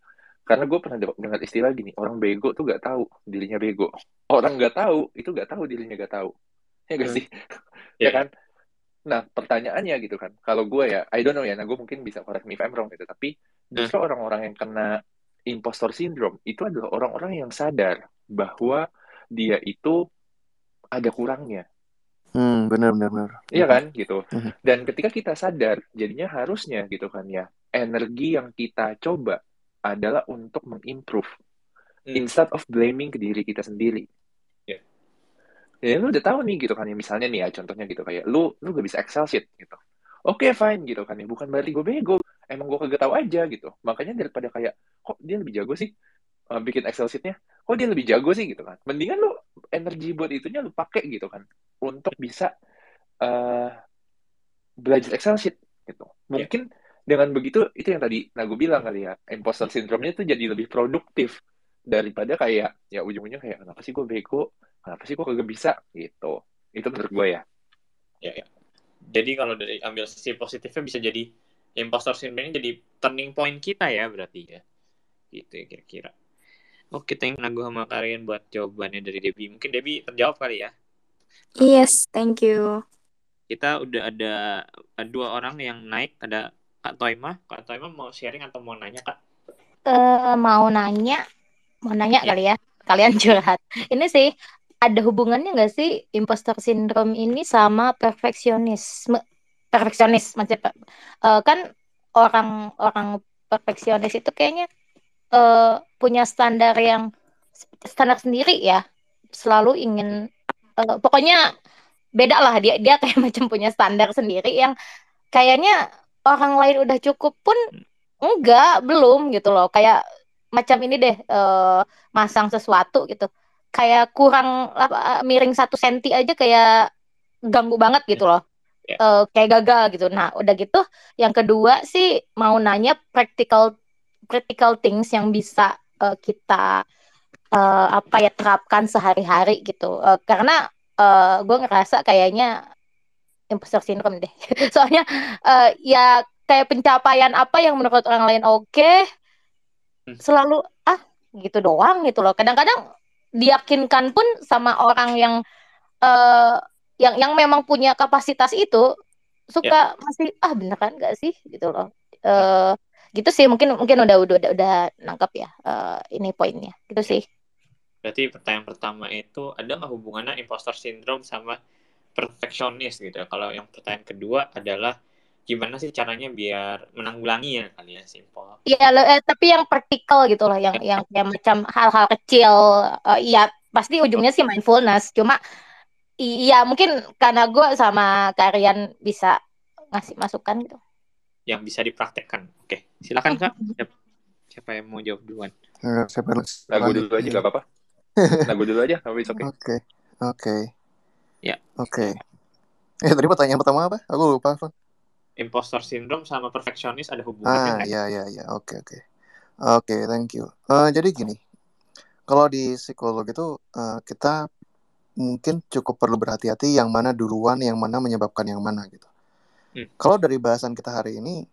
Karena gue pernah dengar istilah gini, orang bego tuh gak tahu dirinya bego. Orang gak tahu, itu gak tahu dirinya gak tahu. Ya gak Hmm. sih? Iya. ya kan? Nah, pertanyaannya gitu kan, kalau gue ya, I don't know ya, nah gue mungkin bisa correct me if I'm wrong gitu, tapi justru orang-orang yang kena impostor syndrome itu adalah orang-orang yang sadar bahwa dia itu ada kurangnya. Hmm, benar benar benar. Iya kan gitu. Mhm. Dan ketika kita sadar, jadinya harusnya gitu kan ya, energi yang kita coba adalah untuk mengimprove Hmm. instead of blaming ke diri kita sendiri. Iya. Ya lu udah tahu nih gitu kan ya misalnya nih ya contohnya gitu kayak lu lu gak bisa Excel sheet gitu. Oke fine gitu kan ya bukan berarti gue bego, emang gue kagak tahu aja gitu. Makanya daripada kayak kok dia lebih jago sih uh, bikin Excel sheetnya, kok dia lebih jago sih gitu kan. Mendingan lu energi buat itunya lu pakai gitu kan untuk bisa uh, belajar Excel sheet gitu. Mungkin dengan begitu itu yang tadi Nago bilang kali ya, imposter syndrome-nya itu jadi lebih produktif daripada kayak ya ujung-ujungnya kayak kenapa sih gue bego, kenapa sih gue kagak bisa gitu. Itu menurut gue ya. Ya, ya. Jadi kalau dari ambil sisi positifnya bisa jadi impostor syndrome ini jadi turning point kita ya berarti ya. Gitu ya kira-kira. Oke, thank you Nago sama Karian buat jawabannya dari Debbie. Mungkin Debbie terjawab kali ya. Yes, thank you. Kita udah ada dua orang yang naik. Ada Kak Toima. Kak Toima mau sharing atau mau nanya, Kak? Eh, mau nanya, mau nanya Ya. kali ya. Kalian curhat. Ini sih ada hubungannya nggak sih imposter syndrome ini sama perfeksionisme? Perfeksionis maksudnya eh, kan orang-orang perfeksionis itu kayaknya eh, punya standar yang standar sendiri ya. Selalu ingin eh, pokoknya beda lah dia dia kayak macam punya standar sendiri yang kayaknya orang lain udah cukup pun enggak belum gitu loh kayak macam ini deh eh, masang sesuatu gitu kayak kurang apa, miring satu senti aja kayak ganggu banget gitu loh Ya. Eh, kayak gagal gitu nah udah gitu yang kedua sih mau nanya practical practical things yang bisa eh, kita eh, apa ya terapkan sehari-hari gitu. Eh, karena gue ngerasa kayaknya imposter syndrome deh. Soalnya eh, ya kayak pencapaian apa yang menurut orang lain oke Hmm. selalu ah gitu doang gitu loh. Kadang-kadang diyakinkan pun sama orang yang eh yang yang memang punya kapasitas itu suka masih ah beneran gak sih? gitu loh. Eh gitu sih mungkin mungkin udah udah udah, udah nangkap ya eh, ini poinnya gitu sih Berarti pertanyaan pertama itu ada nggak hubungannya imposter syndrome sama perfeksionis gitu ya? Kalau yang pertanyaan kedua adalah gimana sih caranya biar menanggulangi ya kali ya simple. Iya, eh, tapi yang praktikal gitu loh, yang yang kayak macam hal-hal kecil. Eh, Iya, pasti ujungnya sih mindfulness. Cuma iya mungkin karena gue sama Karian bisa ngasih masukan gitu. Yang bisa dipraktekkan. Oke, silakan Kak. Siapa, siapa yang mau jawab duluan? Eh, siapa Nah, gue dulu aja gak apa-apa. Nah, gue dulu aja, okay. Oke, oke. Ya. Oke. Eh, tadi pertanyaan pertama apa? Aku lupa, Van. Imposter syndrome sama perfeksionis ada hubungannya Ah, nggak? ya, ya, ya. Oke, oke. Oke, thank you. Eh, jadi gini, kalau di psikolog itu eh, kita mungkin cukup perlu berhati-hati yang mana duluan, yang mana menyebabkan yang mana gitu. Hmm. Kalau dari bahasan kita hari ini,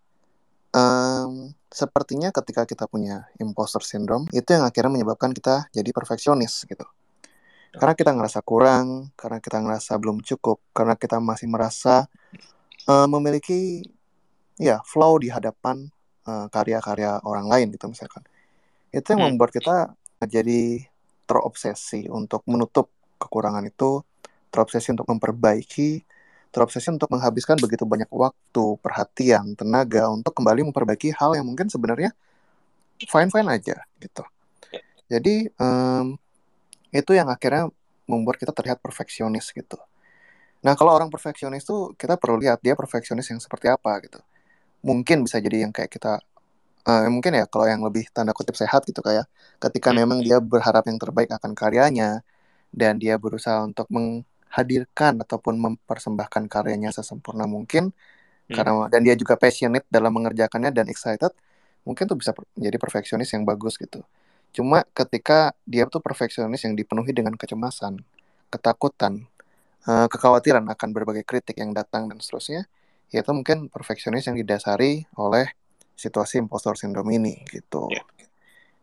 em, sepertinya ketika kita punya imposter syndrome, itu yang akhirnya menyebabkan kita jadi perfeksionis gitu. Karena kita ngerasa kurang, karena kita ngerasa belum cukup, karena kita masih merasa eh, memiliki ya flow di hadapan eh, karya-karya orang lain gitu misalkan. Itu yang Hmm. membuat kita jadi terobsesi untuk menutup kekurangan itu, terobsesi untuk memperbaiki, terobsesi untuk menghabiskan begitu banyak waktu, perhatian, tenaga untuk kembali memperbaiki hal yang mungkin sebenarnya fine-fine aja gitu. Jadi em, itu yang akhirnya membuat kita terlihat perfeksionis gitu. Nah kalau orang perfeksionis tuh kita perlu lihat dia perfeksionis yang seperti apa gitu. Mungkin bisa jadi yang kayak kita eh, mungkin ya kalau yang lebih tanda kutip sehat gitu kayak ketika Hmm. memang dia berharap yang terbaik akan karyanya dan dia berusaha untuk menghadirkan ataupun mempersembahkan karyanya sesempurna mungkin Hmm. karena dan dia juga passionate dalam mengerjakannya dan excited mungkin tuh bisa menjadi perfeksionis yang bagus gitu cuma ketika dia tuh perfeksionis yang dipenuhi dengan kecemasan ketakutan uh, kekhawatiran akan berbagai kritik yang datang dan seterusnya, yaitu mungkin perfeksionis yang didasari oleh situasi impostor syndrome ini gitu. Yeah.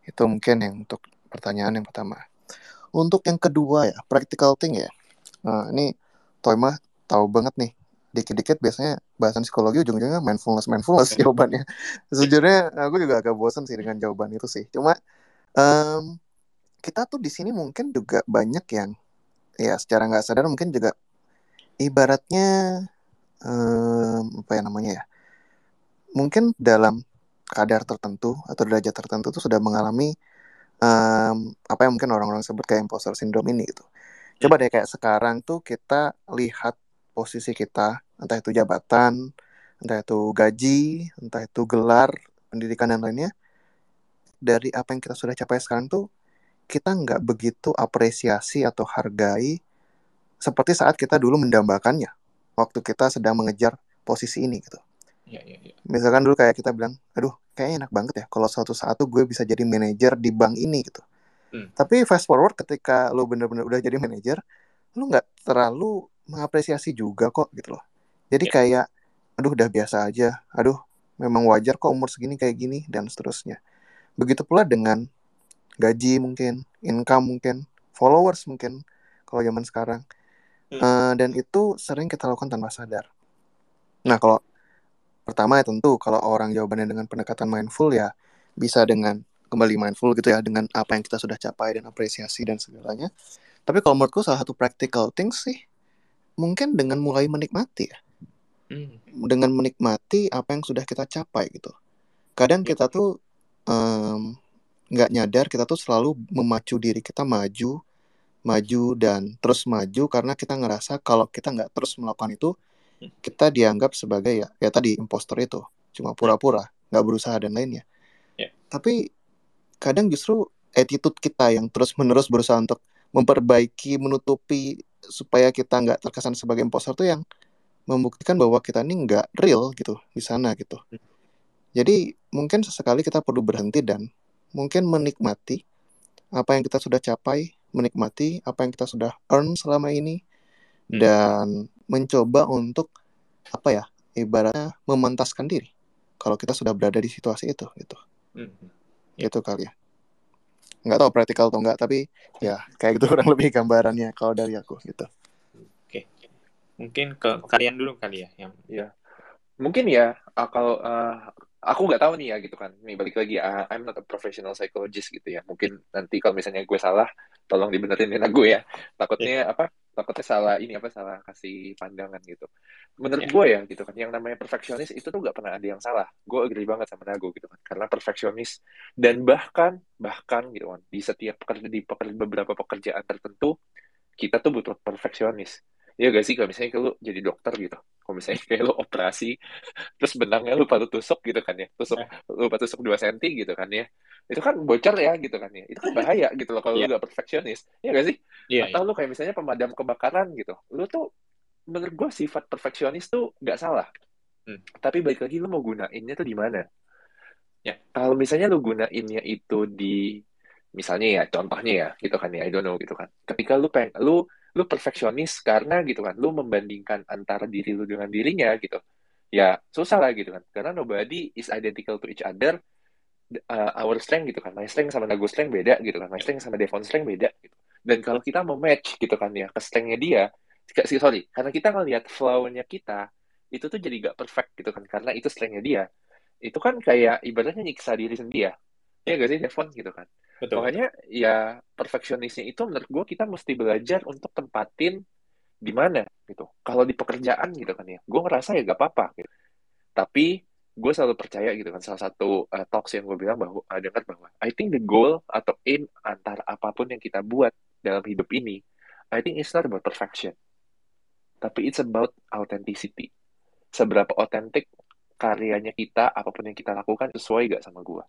Itu mungkin yang untuk pertanyaan yang pertama. Untuk yang kedua ya, practical thing ya. Nah, ini Toima tahu banget nih. Dikit-dikit biasanya bahasan psikologi ujung-ujungnya mindfulness mindfulness jawabannya. Sejujurnya aku juga agak bosan sih dengan jawaban itu sih. Cuma um, kita tuh di sini mungkin juga banyak yang ya secara nggak sadar mungkin juga ibaratnya um, apa ya namanya ya mungkin dalam kadar tertentu atau derajat tertentu itu sudah mengalami um, apa yang mungkin orang-orang sebut kayak imposter syndrome ini gitu. Coba deh kayak sekarang tuh kita lihat posisi kita, entah itu jabatan, entah itu gaji, entah itu gelar, pendidikan dan lainnya. Dari apa yang kita sudah capai sekarang tuh kita nggak begitu apresiasi atau hargai seperti saat kita dulu mendambakannya waktu kita sedang mengejar posisi ini gitu. Iya, iya, iya. Misalkan dulu kayak kita bilang, aduh kayaknya enak banget ya kalau suatu saat tuh gue bisa jadi manajer di bank ini gitu. Hmm. Tapi fast forward ketika lo bener-bener udah jadi manajer, lo nggak terlalu mengapresiasi juga kok gitu loh. Jadi Ya. kayak, aduh udah biasa aja, aduh memang wajar kok umur segini kayak gini dan seterusnya. Begitu pula dengan gaji mungkin, income mungkin, followers mungkin kalau zaman sekarang. Hmm. Eh, dan itu sering kita lakukan tanpa sadar. Nah kalau pertama ya tentu kalau orang jawabannya dengan pendekatan mindful ya bisa dengan kembali mindful gitu ya dengan apa yang kita sudah capai dan apresiasi dan segalanya. Tapi kalau menurutku salah satu practical things sih mungkin dengan mulai menikmati ya, Hmm. dengan menikmati apa yang sudah kita capai gitu. Kadang kita tuh nggak nyadar kita tuh selalu memacu diri kita maju, maju dan terus maju karena kita ngerasa kalau kita nggak terus melakukan itu kita dianggap sebagai ya ya tadi impostor itu cuma pura-pura nggak berusaha dan lainnya Ya. tapi kadang justru attitude kita yang terus-menerus berusaha untuk memperbaiki menutupi supaya kita nggak terkesan sebagai impostor tuh yang membuktikan bahwa kita ini nggak real gitu di sana gitu jadi mungkin sesekali kita perlu berhenti dan mungkin menikmati apa yang kita sudah capai menikmati apa yang kita sudah earn selama ini Hmm. dan mencoba untuk apa ya ibaratnya memantaskan diri kalau kita sudah berada di situasi itu gitu Hmm. Gitu kali ya. Nggak tahu praktikal atau enggak tapi ya kayak gitu kurang lebih gambarannya kalau dari aku gitu. Oke. Mungkin ke kalian dulu kali ya yang mungkin ya uh, kalau uh, aku nggak tahu nih ya gitu kan. Nih balik lagi uh, I'm not a professional psychologist gitu ya. Mungkin nanti kalau misalnya gue salah tolong dibenerin ya gue ya. Takutnya apa takutnya salah ini apa salah kasih pandangan gitu. Menurut Ya. gue ya gitu kan yang namanya perfeksionis itu tuh nggak pernah ada yang salah. Gue agree banget sama Nago gitu kan karena perfeksionis dan bahkan bahkan gitu kan di setiap pekerja di pekerja, beberapa pekerjaan tertentu kita tuh butuh perfeksionis ya gak sih kalau misalnya kalau jadi dokter gitu. Kalau misalnya kayak lu operasi terus benangnya lupa lu tusuk gitu kan ya. Tusuk lupa tusuk 2 cm gitu kan ya. Itu kan bocor ya gitu kan ya. Itu kan bahaya gitu loh kalau Iya. lu gak perfeksionis. Ya gak sih? Iya, atau lu kayak misalnya pemadam kebakaran gitu. Lu tuh menurut gue sifat perfeksionis tuh nggak salah. Hmm. tapi balik lagi lu mau gunainnya tuh di mana? Ya. kalau misalnya lu gunainnya itu di misalnya ya contohnya ya gitu kan ya I don't know gitu kan. Ketika lu pengen lu lu perfeksionis karena gitu kan lu membandingkan antara diri lu dengan dirinya gitu. Ya susah lah gitu kan karena nobody is identical to each other Uh, our strength gitu kan. My strength sama Nago strength beda gitu kan my strength sama Devon strength beda gitu. Dan kalau kita mau match gitu kan ya ke strengthnya dia sorry karena kita ngelihat flow-nya kita itu tuh jadi gak perfect gitu kan karena itu strengthnya dia. Itu kan kayak ibaratnya nyiksa diri sendiri ya ya gak sih Devon gitu kan betul. makanya ya perfeksionisnya itu menurut gue kita mesti belajar untuk tempatin di mana gitu kalau di pekerjaan gitu kan ya gue ngerasa ya gak apa-apa gitu. tapi gue selalu percaya gitu kan salah satu uh, talks yang gue bilang bahwa uh, dengar bahwa I think the goal atau aim antara apa pun yang kita buat dalam hidup ini I think it's not about perfection tapi it's about authenticity seberapa otentik karyanya kita apa pun yang kita lakukan sesuai gak sama gue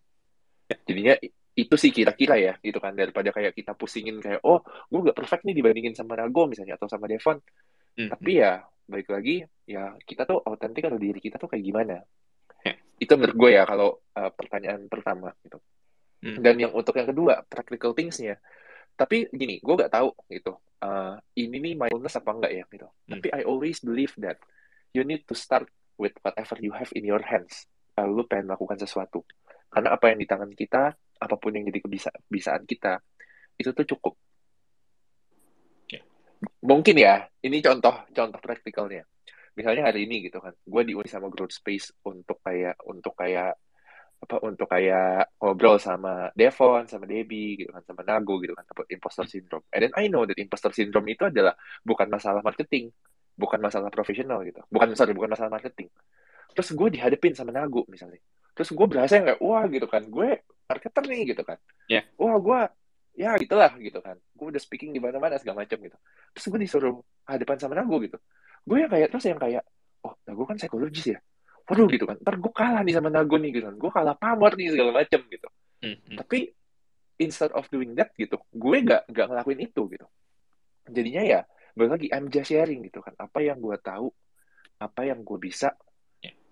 jadinya itu sih kira-kira ya gitu kan. Daripada kayak kita pusingin kayak oh gue gak perfect nih dibandingin sama Nago misalnya atau sama Devon. Hmm. tapi ya balik lagi ya kita tuh autentik atau diri kita tuh kayak gimana? Ya. itu menurut gue ya kalau uh, pertanyaan pertama gitu. Hmm. dan yang untuk yang kedua practical things-nya. Tapi gini gue gak tahu gitu. Uh, ini nih mindfulness apa enggak ya gitu. Hmm. tapi I always believe that you need to start with whatever you have in your hands. Kalau lu pengen melakukan sesuatu karena apa yang di tangan kita apa pun yang jadi kebisaan kita itu tuh cukup ya. mungkin ya ini contoh contoh praktikalnya misalnya hari ini gitu kan gue diundi sama growth space untuk kayak untuk kayak apa untuk kayak ngobrol sama Devon, sama Debbie gitu kan, sama Nago gitu kan, about imposter syndrome. And then I know that imposter syndrome itu adalah bukan masalah marketing, bukan masalah profesional gitu, bukan sorry, bukan masalah marketing. Terus gue dihadapin sama Nago misalnya, terus gue berasa kayak wah gitu kan, gue marketer nih gitu kan, yeah. wah gue ya gitulah gitu kan, gue udah speaking di mana-mana segala macam gitu. Terus gue disuruh hadapan sama Nago gitu, gue yang kayak terus yang kayak oh Nago kan psikologis ya, waduh gitu kan. Ntar gue kalah nih sama Nago nih gitu kan. Gue kalah pamor nih segala macem gitu. Mm-hmm. tapi instead of doing that gitu gue gak gak ngelakuin itu gitu. Jadinya ya balik lagi I'm just sharing gitu kan. Apa yang gue tahu apa yang gue bisa.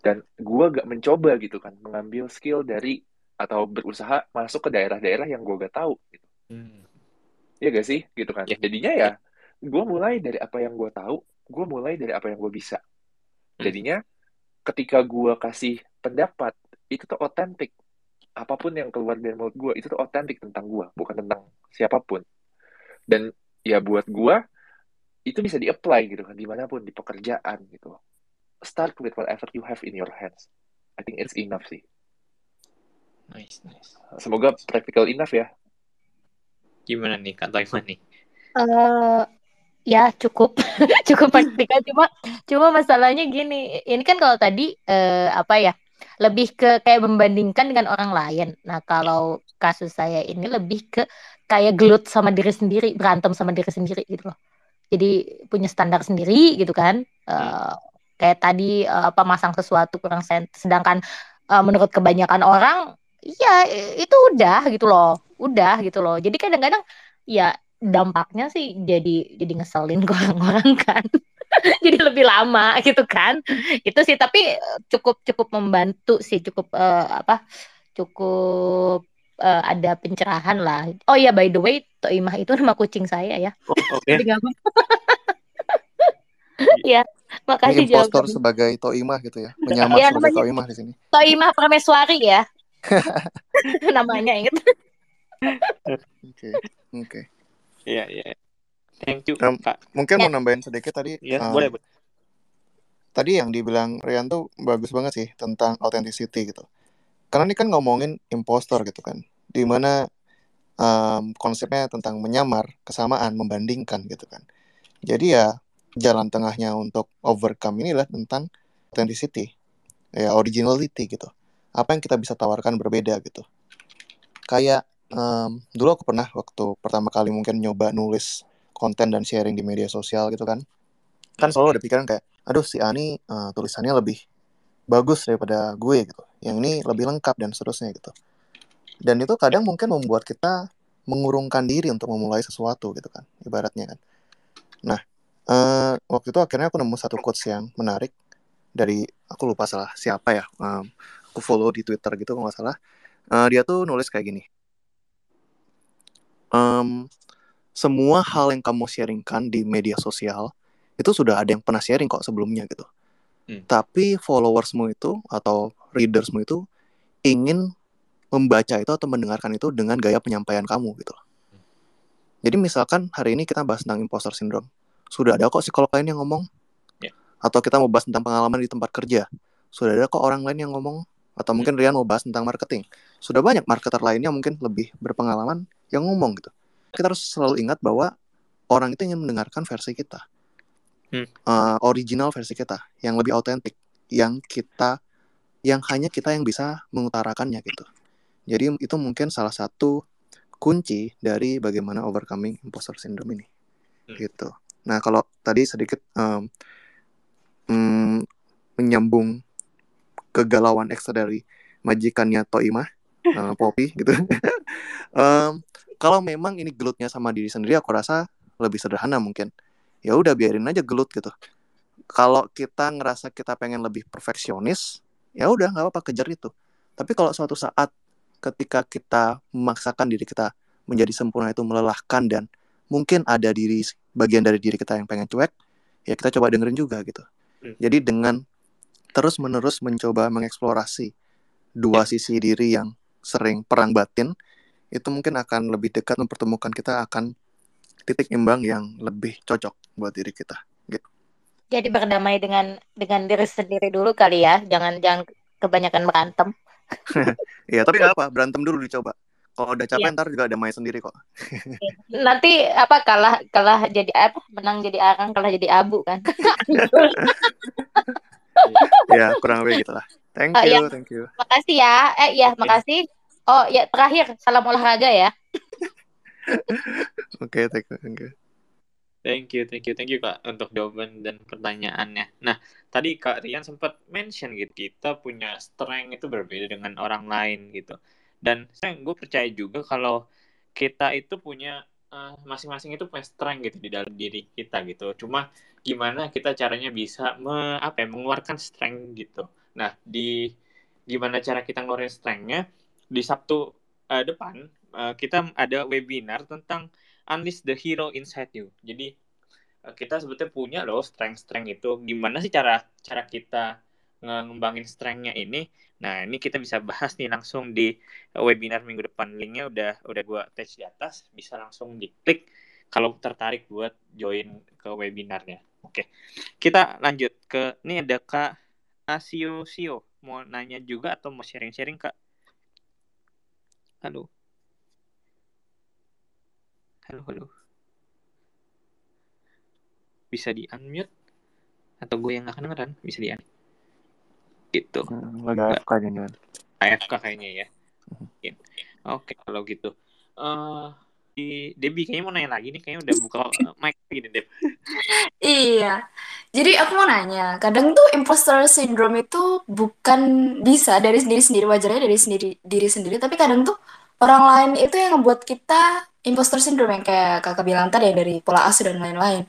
Dan gue gak mencoba gitu kan mengambil skill dari atau berusaha masuk ke daerah-daerah yang gue gak tahu gitu. Mm. ya gak sih? Gitu kan. Yeah. jadinya ya gue mulai dari apa yang gue tahu gue mulai dari apa yang gue bisa. Hmm. jadinya ketika gue kasih pendapat itu tuh otentik. Apa pun yang keluar dari mulut gue itu tuh otentik tentang gue bukan tentang siapa pun. Dan ya buat gue itu bisa di-apply gitu kan di mana pun di pekerjaan gitu start with whatever you have in your hands. I think it's enough sih. Nice nice. Semoga practical enough ya. Gimana nih kata Iman nih? Uh, ya cukup. Cukup praktikal cuma cuma masalahnya gini. Ini kan kalau tadi eh, apa ya lebih ke kayak membandingkan dengan orang lain. Nah kalau kasus saya ini lebih ke kayak gelut sama diri sendiri berantem sama diri sendiri gitu loh. Jadi punya standar sendiri gitu kan. Uh, kayak tadi uh, apa masang sesuatu kurang sen sedangkan uh, menurut kebanyakan orang ya itu udah gitu loh. Udah gitu loh. Jadi kadang-kadang ya dampaknya sih jadi jadi ngeselin ke orang-orang kan. Jadi lebih lama gitu kan. Itu sih. Tapi cukup cukup membantu sih. Cukup uh, apa cukup uh, ada pencerahan lah. Oh ya by the way Toimah itu nama kucing saya ya. Oh, okay. ya makasih impostor sebagai Toimah gitu ya menyamar ya, sebagai Toimah di sini Toimah Prameswari ya namanya inget oke oke Iya, iya. Thank you, um, Kak. Mungkin ya. mau nambahin sedikit tadi. Iya, um, boleh, boleh. Tadi yang dibilang Rian tuh bagus banget sih tentang authenticity gitu. Karena ini kan ngomongin impostor gitu kan. Di mana um, konsepnya tentang menyamar, kesamaan, membandingkan gitu kan. Jadi ya jalan tengahnya untuk overcome ini adalah tentang authenticity. Ya originality gitu. Apa yang kita bisa tawarkan berbeda gitu. Kayak um, dulu aku pernah waktu pertama kali mungkin nyoba nulis konten dan sharing di media sosial gitu kan kan selalu ada pikiran kayak aduh si Ani uh, tulisannya lebih bagus daripada gue gitu yang ini lebih lengkap dan seterusnya gitu dan itu kadang mungkin membuat kita mengurungkan diri untuk memulai sesuatu gitu kan ibaratnya kan nah uh, waktu itu akhirnya aku nemu satu quotes yang menarik dari aku lupa salah siapa ya um, aku follow di Twitter gitu kalau nggak salah uh, dia tuh nulis kayak gini um, semua hal yang kamu sharingkan di media sosial itu sudah ada yang pernah sharing kok sebelumnya gitu. Hmm. Tapi followersmu itu atau readersmu itu ingin membaca itu atau mendengarkan itu dengan gaya penyampaian kamu gitu. Jadi misalkan hari ini kita bahas tentang imposter syndrome. Sudah ada kok psikolog lain yang ngomong. Yeah. Atau kita mau bahas tentang pengalaman di tempat kerja. Sudah ada kok orang lain yang ngomong. Atau hmm. mungkin Rian mau bahas tentang marketing. Sudah banyak marketer lainnya mungkin lebih berpengalaman yang ngomong gitu kita harus selalu ingat bahwa orang itu ingin mendengarkan versi kita, hmm. uh, original versi kita, yang lebih autentik, yang kita, yang hanya kita yang bisa mengutarakannya gitu. Jadi itu mungkin salah satu kunci dari bagaimana overcoming imposter syndrome ini, hmm. gitu. Nah kalau tadi sedikit um, um, menyambung kegalauan ekstra dari majikannya Toimah, uh, Poppy gitu. um, kalau memang ini gelutnya sama diri sendiri aku rasa lebih sederhana mungkin. Ya udah biarin aja gelut gitu. Kalau kita ngerasa kita pengen lebih perfeksionis ya udah nggak apa-apa kejar itu. Tapi kalau suatu saat ketika kita memaksakan diri kita menjadi sempurna itu melelahkan dan mungkin ada diri bagian dari diri kita yang pengen cuek, ya kita coba dengerin juga gitu. Hmm. Jadi dengan terus menerus mencoba mengeksplorasi dua sisi diri yang sering perang batin, itu mungkin akan lebih dekat mempertemukan kita akan titik imbang yang lebih cocok buat diri kita. Gitu. Jadi berdamai dengan dengan diri sendiri dulu kali ya, jangan jangan kebanyakan berantem. Iya, tapi nggak apa, berantem dulu dicoba. Kalau udah capek Iya. ntar juga damai sendiri kok. Nanti apa kalah kalah jadi apa menang jadi arang kalah jadi abu kan. ya, kurang lebih gitu lah. Thank Oh, you, iya. thank you. makasih ya. Eh iya, makasih. Oh ya terakhir salam olahraga ya. Oke, thank you, thank you. Thank you, thank you, thank you Kak untuk jawaban dan pertanyaannya. Nah, tadi Kak Rian sempat mention gitu, kita punya strength itu berbeda dengan orang lain gitu. Dan strength gue percaya juga kalau kita itu punya eh, masing-masing itu punya strength gitu di dalam diri kita gitu. Cuma gimana kita caranya bisa me, apa ya, mengeluarkan strength gitu. Nah, di gimana cara kita ngeluarin strength-nya di Sabtu eh, depan eh, kita ada webinar tentang unleash the hero inside you. Jadi eh, kita sebetulnya punya loh strength-strength itu. Gimana sih cara cara kita ngembangin strength-nya ini? Nah, ini kita bisa bahas nih langsung di webinar minggu depan. Linknya udah udah gua attach di atas, bisa langsung diklik kalau tertarik buat join ke webinarnya. Oke. Kita lanjut ke ini ada Kak Asio Sio. Mau nanya juga atau mau sharing-sharing, Kak? Halo. Halo, halo. Bisa di unmute atau gue yang nggak kedengeran bisa di unmute. Gitu. Hmm, lagi AFK jangan. AFK kayaknya ya. Mungkin. Oke, kalau gitu. eh di Debbie kayaknya mau nanya lagi nih, kayaknya udah buka mic gini Deb. Iya. Jadi aku mau nanya, kadang tuh imposter syndrome itu bukan bisa dari sendiri sendiri wajarnya dari sendiri diri sendiri, tapi kadang tuh orang lain itu yang membuat kita imposter syndrome yang kayak kakak bilang tadi ya dari pola asuh dan lain-lain.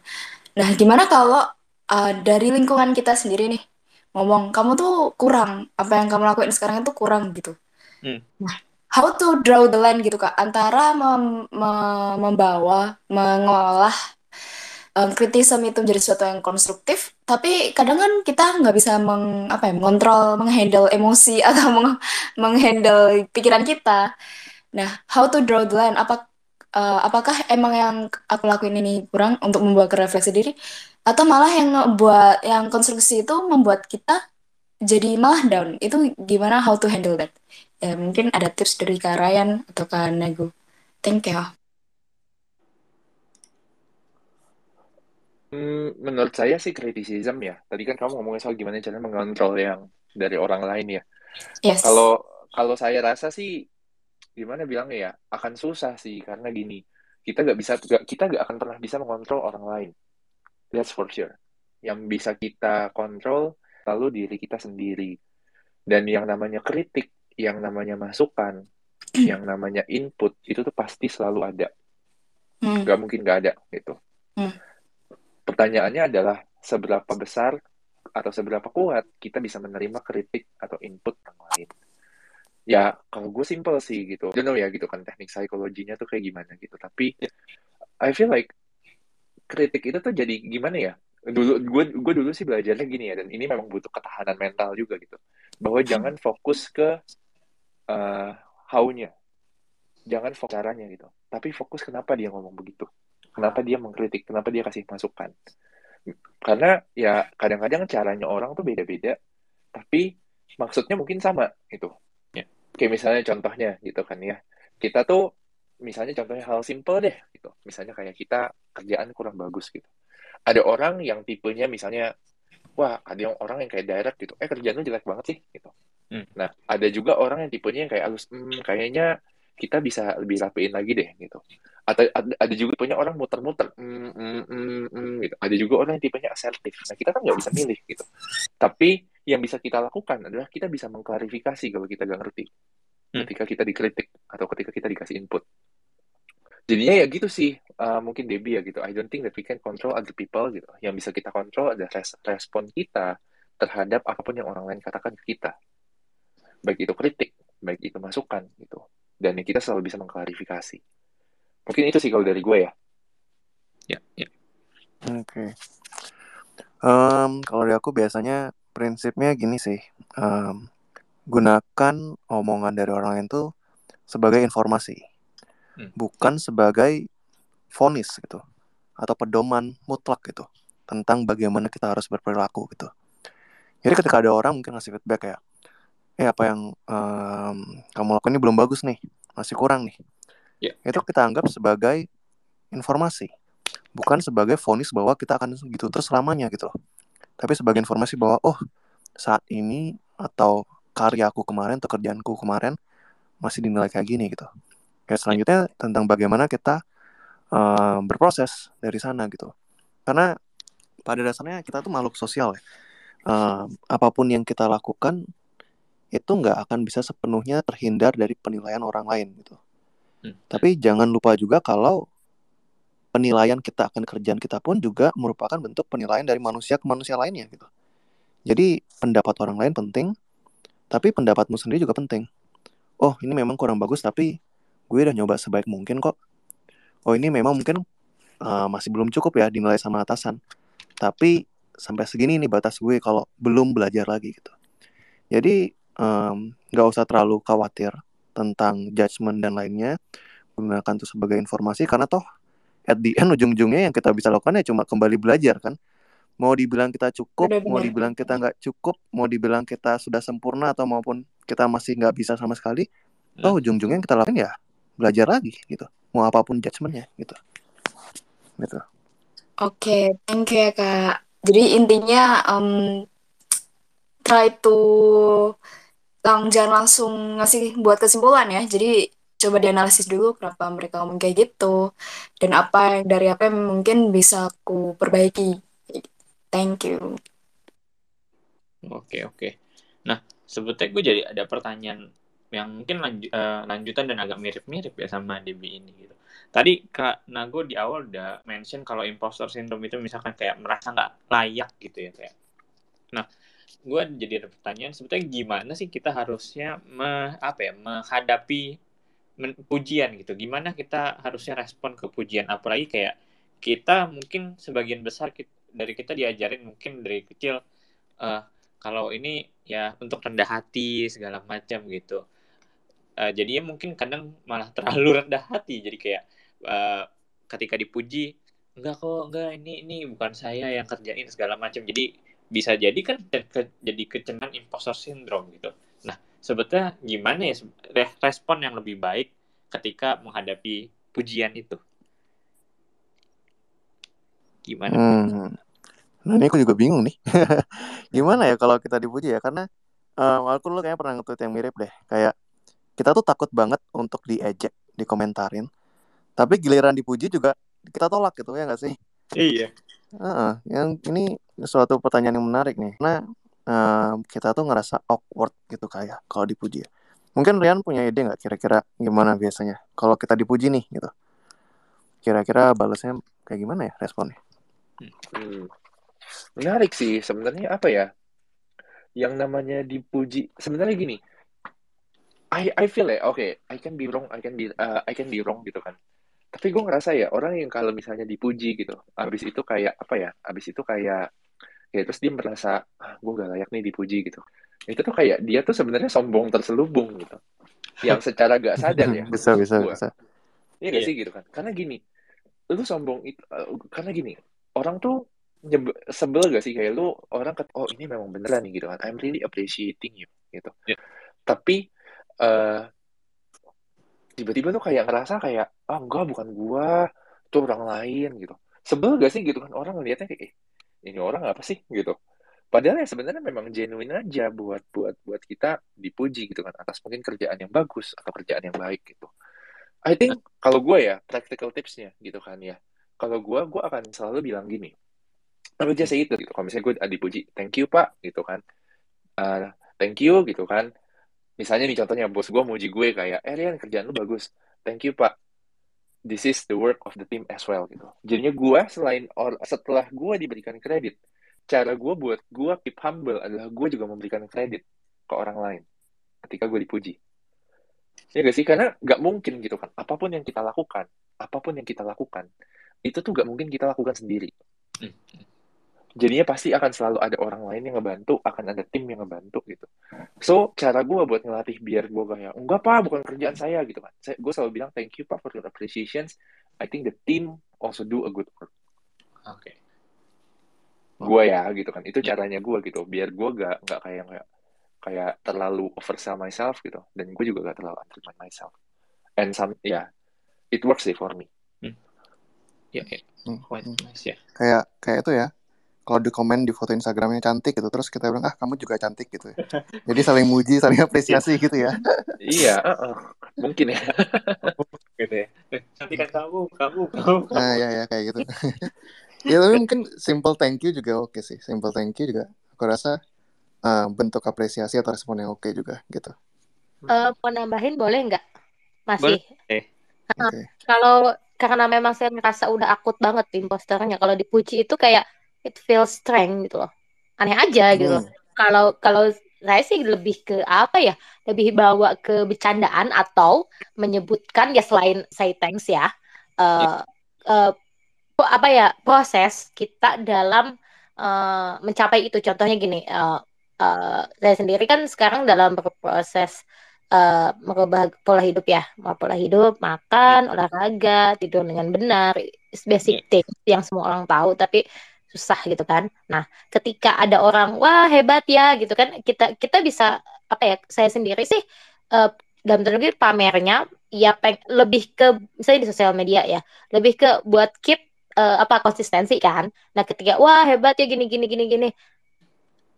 Nah, gimana kalau uh, dari lingkungan kita sendiri nih ngomong kamu tuh kurang, apa yang kamu lakuin sekarang itu kurang gitu. Hmm. Nah, how to draw the line gitu kak antara mem- me- membawa, mengolah um, kritisisme itu menjadi sesuatu yang konstruktif, tapi kadang kan kita nggak bisa meng, apa ya, mengontrol, menghandle emosi atau meng, menghandle pikiran kita. Nah, how to draw the line? Apa, uh, apakah emang yang aku lakuin ini kurang untuk membuat refleksi diri, atau malah yang buat yang konstruksi itu membuat kita jadi malah down? Itu gimana? How to handle that? Ya, mungkin ada tips dari Kak Ryan atau Kak Nego. Thank you. Hmm, menurut saya sih criticism ya. Tadi kan kamu ngomongin soal gimana cara mengontrol yang dari orang lain ya. Yes. Kalau kalau saya rasa sih gimana bilangnya ya akan susah sih karena gini kita nggak bisa nggak- kita nggak akan pernah bisa mengontrol orang lain. That's for sure. Yang bisa kita kontrol lalu diri kita sendiri. Dan yang namanya kritik, yang namanya masukan, yang namanya input itu tuh pasti selalu ada. Hmm. Nggak mungkin nggak ada gitu. Hmm. Pertanyaannya adalah seberapa besar atau seberapa kuat kita bisa menerima kritik atau input orang lain. Ya, kalau gue simple sih gitu. Don't know ya gitu kan teknik psikologinya tuh kayak gimana gitu. Tapi I feel like kritik itu tuh jadi gimana ya? Dulu gue gue dulu sih belajarnya gini ya dan ini memang butuh ketahanan mental juga gitu. Bahwa jangan fokus ke eh, how-nya. Jangan fokus caranya gitu. Tapi fokus kenapa dia ngomong begitu. Kenapa dia mengkritik, kenapa dia kasih masukan. Karena ya kadang-kadang caranya orang tuh beda-beda, tapi maksudnya mungkin sama gitu. Ya. Kayak misalnya contohnya gitu kan ya. Kita tuh misalnya contohnya hal simple deh gitu. Misalnya kayak kita kerjaan kurang bagus gitu. Ada orang yang tipenya misalnya wah ada yang orang yang kayak direct gitu. Eh kerjaan lu jelek banget sih gitu. Hmm. Nah, ada juga orang yang tipenya yang kayak halus, "Hmm, kayaknya kita bisa lebih rapiin lagi deh gitu. Atau ada, ada juga tipenya orang muter-muter, "Hmm, hmm, hmm, hmm," gitu. Ada juga orang yang tipenya asertif. Nah, kita kan nggak bisa milih gitu. Tapi yang bisa kita lakukan adalah kita bisa mengklarifikasi kalau kita nggak ngerti. Hmm. Ketika kita dikritik atau ketika kita dikasih input. Jadinya ya gitu sih, uh, mungkin Debbie ya gitu. I don't think that we can control other people gitu. Yang bisa kita kontrol adalah res- respon kita terhadap apa pun yang orang lain katakan ke kita. Baik itu kritik, baik itu masukan gitu. Dan kita selalu bisa mengklarifikasi. mungkin itu sih kalau dari gue ya ya ya Oke. Em, kalau dari aku biasanya prinsipnya gini sih. Em, gunakan omongan dari orang lain tuh sebagai informasi, Hmm. bukan sebagai vonis gitu atau pedoman mutlak gitu tentang bagaimana kita harus berperilaku gitu. Jadi ketika ada orang mungkin ngasih feedback kayak, eh apa yang em, kamu lakukan ini belum bagus nih, masih kurang nih. Ya. Itu kita anggap sebagai informasi, bukan sebagai vonis bahwa kita akan gitu terus selamanya gitu loh. Tapi sebagai informasi bahwa oh saat ini atau karyaku kemarin atau kerjaanku kemarin masih dinilai kayak gini gitu. Kayak selanjutnya tentang bagaimana kita eh, berproses dari sana gitu. Karena pada dasarnya kita tuh makhluk sosial ya. Eh, apa pun yang kita lakukan itu nggak akan bisa sepenuhnya terhindar dari penilaian orang lain gitu. Hmm. Tapi jangan lupa juga kalau penilaian kita akan kerjaan kita pun juga merupakan bentuk penilaian dari manusia ke manusia lainnya gitu. Jadi pendapat orang lain penting, tapi pendapatmu sendiri juga penting. Oh ini memang kurang bagus tapi gue udah nyoba sebaik mungkin kok. Oh ini memang mungkin uh, masih belum cukup ya dinilai sama atasan. Tapi sampai segini nih batas gue kalau belum belajar lagi gitu. Jadi nggak usah terlalu khawatir tentang judgement dan lainnya. Gunakan itu sebagai informasi karena toh at the end ujung-ujungnya yang kita bisa lakukan ya cuma kembali belajar kan. Mau dibilang kita cukup, mau Benar-benar. dibilang kita nggak cukup, mau dibilang kita sudah sempurna atau maupun kita masih nggak bisa sama sekali, toh ujung-ujungnya yang kita lakukan ya belajar lagi gitu. Mau apa pun judgementnya gitu. Gitu. Oke, thank you ya Kak. Jadi intinya em, try to lang jangan langsung ngasih buat kesimpulan ya. Jadi coba dianalisis dulu kenapa mereka ngomong kayak gitu dan apa yang dari apa yang mungkin bisa aku perbaiki. Thank you. Oke oke. Nah sebetulnya gue jadi ada pertanyaan yang mungkin lanju- eh, lanjutan dan agak mirip-mirip ya sama DB ini gitu. Tadi Kak Nago di awal udah mention kalau imposter syndrome itu misalkan kayak merasa nggak layak gitu ya kayak. Nah, gue jadi ada pertanyaan sebetulnya gimana sih kita harusnya me, apa ya menghadapi men- pujian gitu. Gimana kita harusnya respon ke pujian apalagi kayak kita mungkin sebagian besar kit- dari kita diajarin mungkin dari kecil eh, kalau ini ya untuk rendah hati segala macam gitu. Eh, jadinya mungkin kadang malah terlalu rendah hati jadi kayak eh, ketika dipuji enggak kok enggak ini ini bukan saya yang kerjain segala macam jadi bisa jadi kan jadi kecenderungan imposter syndrome gitu. Nah sebetulnya gimana ya respon yang lebih baik ketika menghadapi pujian itu? Gimana? Hmm. Nah ini aku juga bingung nih. Gimana ya kalau kita dipuji ya? Karena eh aku dulu kayaknya pernah nge-tweet yang mirip deh. Kayak kita tuh takut banget untuk diejek, dikomentarin. Tapi giliran dipuji juga kita tolak gitu ya nggak sih? Iya. Heeh, yang ini suatu pertanyaan yang menarik nih. Karena eh, kita tuh ngerasa awkward gitu kayak kalau dipuji. ya. Mungkin Rian punya ide nggak kira-kira gimana biasanya kalau kita dipuji nih gitu? Kira-kira balasnya kayak gimana ya responnya? Hmm. Menarik sih sebenarnya apa ya? Yang namanya dipuji sebenarnya gini. I I feel ya, oke, I can be wrong, I can be uh, I can be wrong gitu kan. Tapi gue ngerasa ya orang yang kalau misalnya dipuji gitu, abis itu kayak apa ya? Abis itu kayak ya terus dia merasa ah, gue gak layak nih dipuji gitu. Itu tuh kayak dia tuh sebenarnya sombong terselubung gitu. Yang secara gak sadar ya. bisa bisa gua. bisa. Iya gak Iya. sih gitu kan? Karena gini, lu sombong itu eh, karena gini, orang tuh nyebe- sebel gak sih kayak lu orang ket oh ini memang beneran nih gitu kan. I'm really appreciating you gitu. Iya. Tapi eh tiba-tiba tuh kayak ngerasa kayak ah enggak bukan gua, itu orang lain gitu. Sebel gak sih gitu kan orang ngeliatnya kayak eh, ini orang apa sih gitu. Padahal ya sebenarnya memang genuine aja buat buat buat kita dipuji gitu kan atas mungkin kerjaan yang bagus atau kerjaan yang baik gitu. I think kalau gue ya practical tipsnya gitu kan ya. Kalau gue gue akan selalu bilang gini. Just say itu gitu. Kalau misalnya gue dipuji, thank you pak gitu kan. Uh, thank you gitu kan. Misalnya nih contohnya bos gue muji gue kayak, eh Rian kerjaan lu bagus. Thank you pak. This is the work of the team as well gitu. Jadinya gue selain or, setelah gue diberikan kredit, cara gue buat gue keep humble adalah gue juga memberikan kredit ke orang lain ketika gue dipuji. Ya gak sih? Karena gak mungkin gitu kan. Apa pun yang kita lakukan, apa pun yang kita lakukan itu tuh gak mungkin kita lakukan sendiri Hmm. Jadinya pasti akan selalu ada orang lain yang ngebantu akan ada tim yang ngebantu gitu so cara gue buat ngelatih biar gue kayak enggak pak bukan kerjaan saya gitu kan saya gue selalu bilang thank you pak for your appreciations I think the team also do a good work Oke. gue ya gitu kan itu Ya. caranya gue gitu biar gue gak nggak kayak kayak kayak terlalu oversell myself gitu dan gue juga gak terlalu undermine myself and some ya it works sih for me Ya, ya. Hmm, Quite hmm. nice ya. Kayak kayak itu ya. Kalau di komen di foto Instagramnya cantik gitu, terus kita bilang ah kamu juga cantik gitu. ya. Jadi saling muji, saling apresiasi gitu ya. iya uh-uh. mungkin ya Gitu ya. Eh, Cantikan kamu, kamu, kamu. Nah ya ya kayak gitu. ya tapi mungkin simple thank you juga oke sih. Simple thank you juga aku rasa eh, bentuk apresiasi atau respon yang oke juga gitu. Eh, mau nambahin boleh nggak? Masih. Boleh. Oke. Kalau karena memang saya ngerasa udah akut banget imposternya. Kalau dipuji itu kayak it feels strength gitu loh. Aneh aja gitu. Hmm. Kalau kalau saya sih lebih ke apa ya? Lebih bawa ke bercandaan atau menyebutkan ya selain say thanks ya. eh, po- apa ya proses kita dalam eh, mencapai itu. Contohnya gini, eh, eh, saya sendiri kan sekarang dalam berproses eh, merubah pola hidup ya, pola hidup, makan, olahraga, tidur dengan benar, It's basic things yang semua orang tahu, tapi susah gitu kan. Nah, ketika ada orang, wah hebat ya gitu kan, kita kita bisa apa ya? Saya sendiri sih eh, dalam tanda pamernya ya peng, lebih ke misalnya di sosial media ya, lebih ke buat keep eh, apa konsistensi kan. Nah, ketika wah hebat ya gini gini gini gini,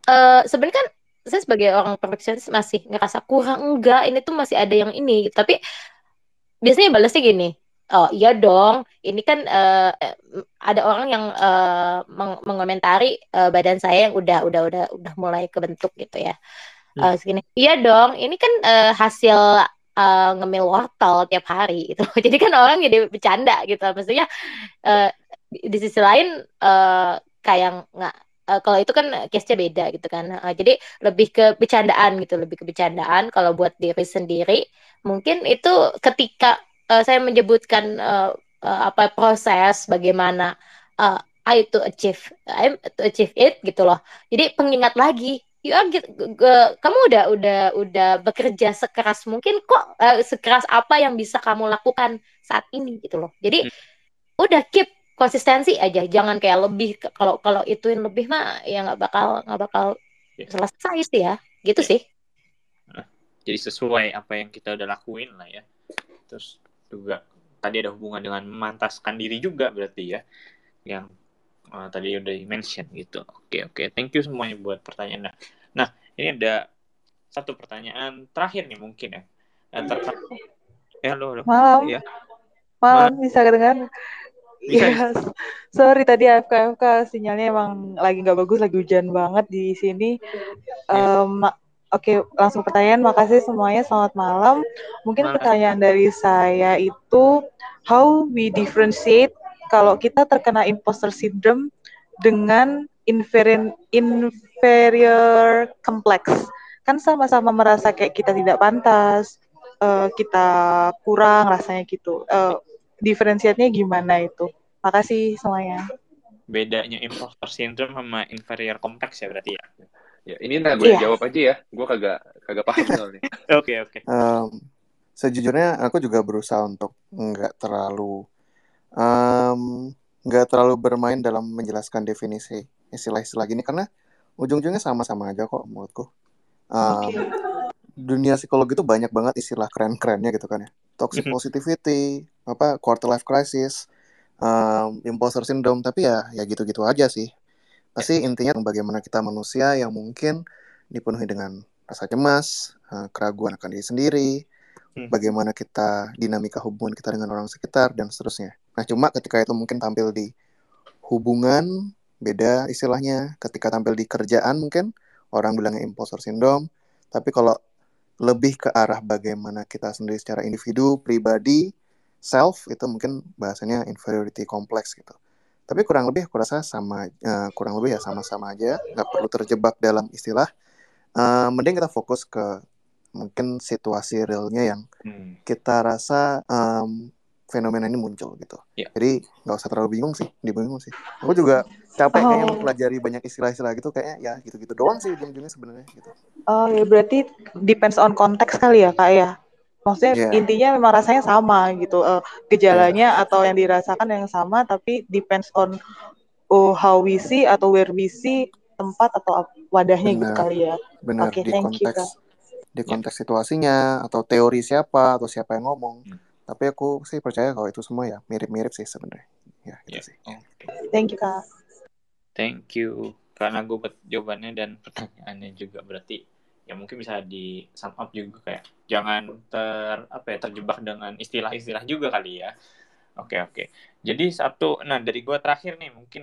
eh sebenarnya kan saya sebagai orang perfeksionis masih ngerasa kurang enggak ini tuh masih ada yang ini tapi biasanya balasnya gini oh iya dong. Ini kan eh, ada orang yang eh, meng- mengomentari eh, badan saya yang udah udah udah udah mulai kebentuk gitu ya. Eh, segini. Iya dong. Ini kan eh, hasil eh, ngemil wortel tiap hari gitu. Jadi kan orang jadi bercanda gitu. Maksudnya eh, di, di sisi lain eh, kayak nggak eh, kalau itu kan case-nya beda gitu kan. Eh, jadi lebih ke bercandaan gitu. Lebih ke bercandaan. Kalau buat diri sendiri mungkin itu ketika eh, saya menyebutkan eh, eh, apa proses bagaimana eh, I to achieve I to achieve it gitu loh. Jadi pengingat lagi you are gitu, ge- kamu udah udah udah bekerja sekeras mungkin kok eh, sekeras apa yang bisa kamu lakukan saat ini gitu loh. Jadi udah keep konsistensi aja. Jangan kayak lebih kalau kalau ituin lebih mah ya nggak bakal nggak bakal Ya. selesai sih ya. Gitu Ya. sih. Jadi sesuai apa yang kita udah lakuin lah ya. Terus juga tadi ada hubungan dengan memantaskan diri juga berarti ya. Yang eh, tadi udah di mention gitu. Oke oke. Thank you semuanya buat pertanyaannya. Nah ini ada satu pertanyaan terakhir nih mungkin ya. Eh, terkait ya halo, halo. Malam, Iya. malam bisa kedengar? Bisa, Iya, sorry tadi AFK AFK sinyalnya emang lagi nggak bagus, lagi hujan banget di sini. Em, Oke, langsung pertanyaan. Makasih semuanya. Selamat malam. Mungkin Malam. pertanyaan dari saya itu, how we differentiate kalau kita terkena imposter syndrome dengan inferior, inferior complex? Kan sama-sama merasa kayak kita tidak pantas, eh, kita kurang rasanya gitu. Eh, diferensiatnya gimana itu? Makasih semuanya. Bedanya imposter syndrome sama inferior complex ya berarti ya. Ya ini nah gue Iya. jawab aja ya gue kagak kagak paham soalnya Oke oke. Em, sejujurnya aku juga berusaha untuk nggak terlalu em, nggak terlalu bermain dalam menjelaskan definisi istilah-istilah gini karena ujung-ujungnya sama-sama aja kok menurutku. Oke. dunia psikologi itu banyak banget istilah keren-kerennya gitu kan ya. Toxic Mhm. positivity, apa quarter life crisis, em, imposter syndrome, tapi ya ya gitu-gitu aja sih. Pasti intinya bagaimana kita manusia yang mungkin dipenuhi dengan rasa cemas, eh, keraguan akan diri sendiri, Hmm. bagaimana kita dinamika hubungan kita dengan orang sekitar dan seterusnya. Nah, cuma ketika itu mungkin tampil di hubungan beda istilahnya, ketika tampil di kerjaan mungkin orang bilangnya imposter syndrome, tapi kalau lebih ke arah bagaimana kita sendiri secara individu, pribadi, self itu mungkin bahasanya inferiority complex gitu. Tapi kurang lebih aku rasa sama eh, kurang lebih ya sama-sama aja, nggak perlu terjebak dalam istilah. Eh, mending kita fokus ke mungkin situasi realnya yang Hmm. kita rasa em, fenomena ini muncul gitu. Ya. Jadi nggak usah terlalu bingung sih, dibingung sih. Aku juga capek kayaknya Oh. mempelajari banyak istilah-istilah gitu kayaknya ya gitu-gitu doang sih ujung-ujungnya sebenarnya gitu. Oh ya berarti depends on konteks kali ya kak ya. Maksudnya Iya. intinya memang rasanya sama gitu. Eh, gejalanya atau yang dirasakan yang sama tapi depends on oh, how we see atau where we see tempat atau wadahnya gitu Benar. kali ya. Benar Oke, di thank you, konteks di konteks situasinya atau teori siapa atau siapa yang ngomong. Hmm. Tapi aku sih percaya kalau itu semua ya mirip-mirip sih sebenarnya. Ya gitu Ya. sih. Oke. Thank you kak. Thank you karena gue buat jawabannya dan pertanyaannya juga berarti ya mungkin bisa di sum up juga kayak jangan ter apa ya terjebak dengan istilah-istilah juga kali ya. Oke oke. Jadi satu nah dari gue terakhir nih mungkin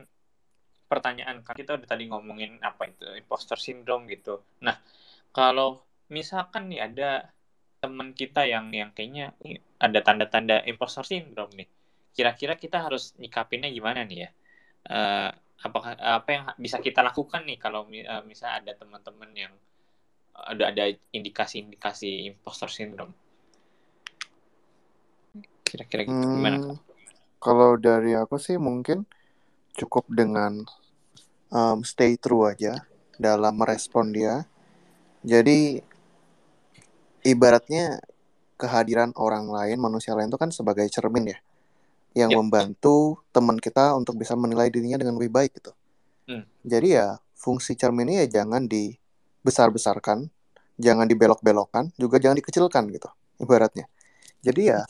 pertanyaan kan kita udah tadi ngomongin apa itu imposter syndrome gitu. Nah kalau misalkan nih ada teman kita yang yang kayaknya ada tanda-tanda imposter syndrome nih, kira-kira kita harus nyikapinnya gimana nih ya? Eh, apakah apa yang bisa kita lakukan nih kalau mi- eh, misalnya ada teman-teman yang ada ada indikasi-indikasi imposter syndrome kira-kira gitu gimana Hmm, kalau dari aku sih mungkin cukup dengan um, stay true aja dalam merespon dia. Jadi ibaratnya kehadiran orang lain, manusia lain itu kan sebagai cermin ya, yang Ya. membantu teman kita untuk bisa menilai dirinya dengan lebih baik gitu. Hmm. Jadi ya fungsi cermin ini ya jangan dibesar-besarkan, jangan dibelok-belokkan, juga jangan dikecilkan gitu, ibaratnya. Jadi ya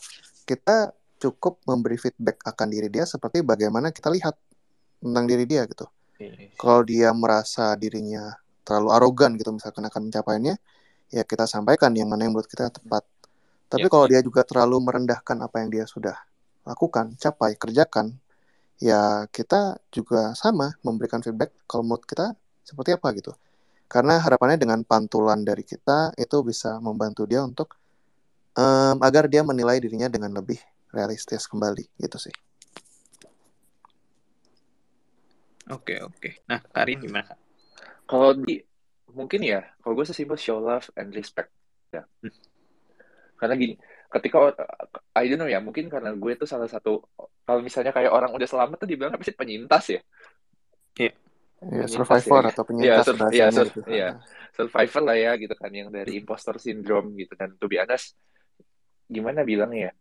kita cukup memberi feedback akan diri dia seperti bagaimana kita lihat tentang diri dia gitu. Kalau dia merasa dirinya terlalu arogan gitu misalkan akan mencapainya, ya kita sampaikan yang mana yang menurut kita tepat. Tapi Ya. kalau dia juga terlalu merendahkan apa yang dia sudah lakukan, capai, kerjakan, ya kita juga sama memberikan feedback kalau menurut kita seperti apa gitu. Karena harapannya dengan pantulan dari kita itu bisa membantu dia untuk em, agar dia menilai dirinya dengan lebih realistis kembali gitu sih. oke oke nah Karin gimana? Kalau di mungkin ya, kalau gue sesimpel show love and respect ya. Hmm. Karena gini, ketika I don't know ya, mungkin karena gue itu salah satu kalau misalnya kayak orang udah selamat tuh dibilang apa sih penyintas ya. Ya, survivor ya. atau Iya, penyintas sur- iya, bahasanya sur- gitu. iya. survivor lah ya gitu kan yang dari imposter syndrome gitu dan to be honest gimana bilangnya ya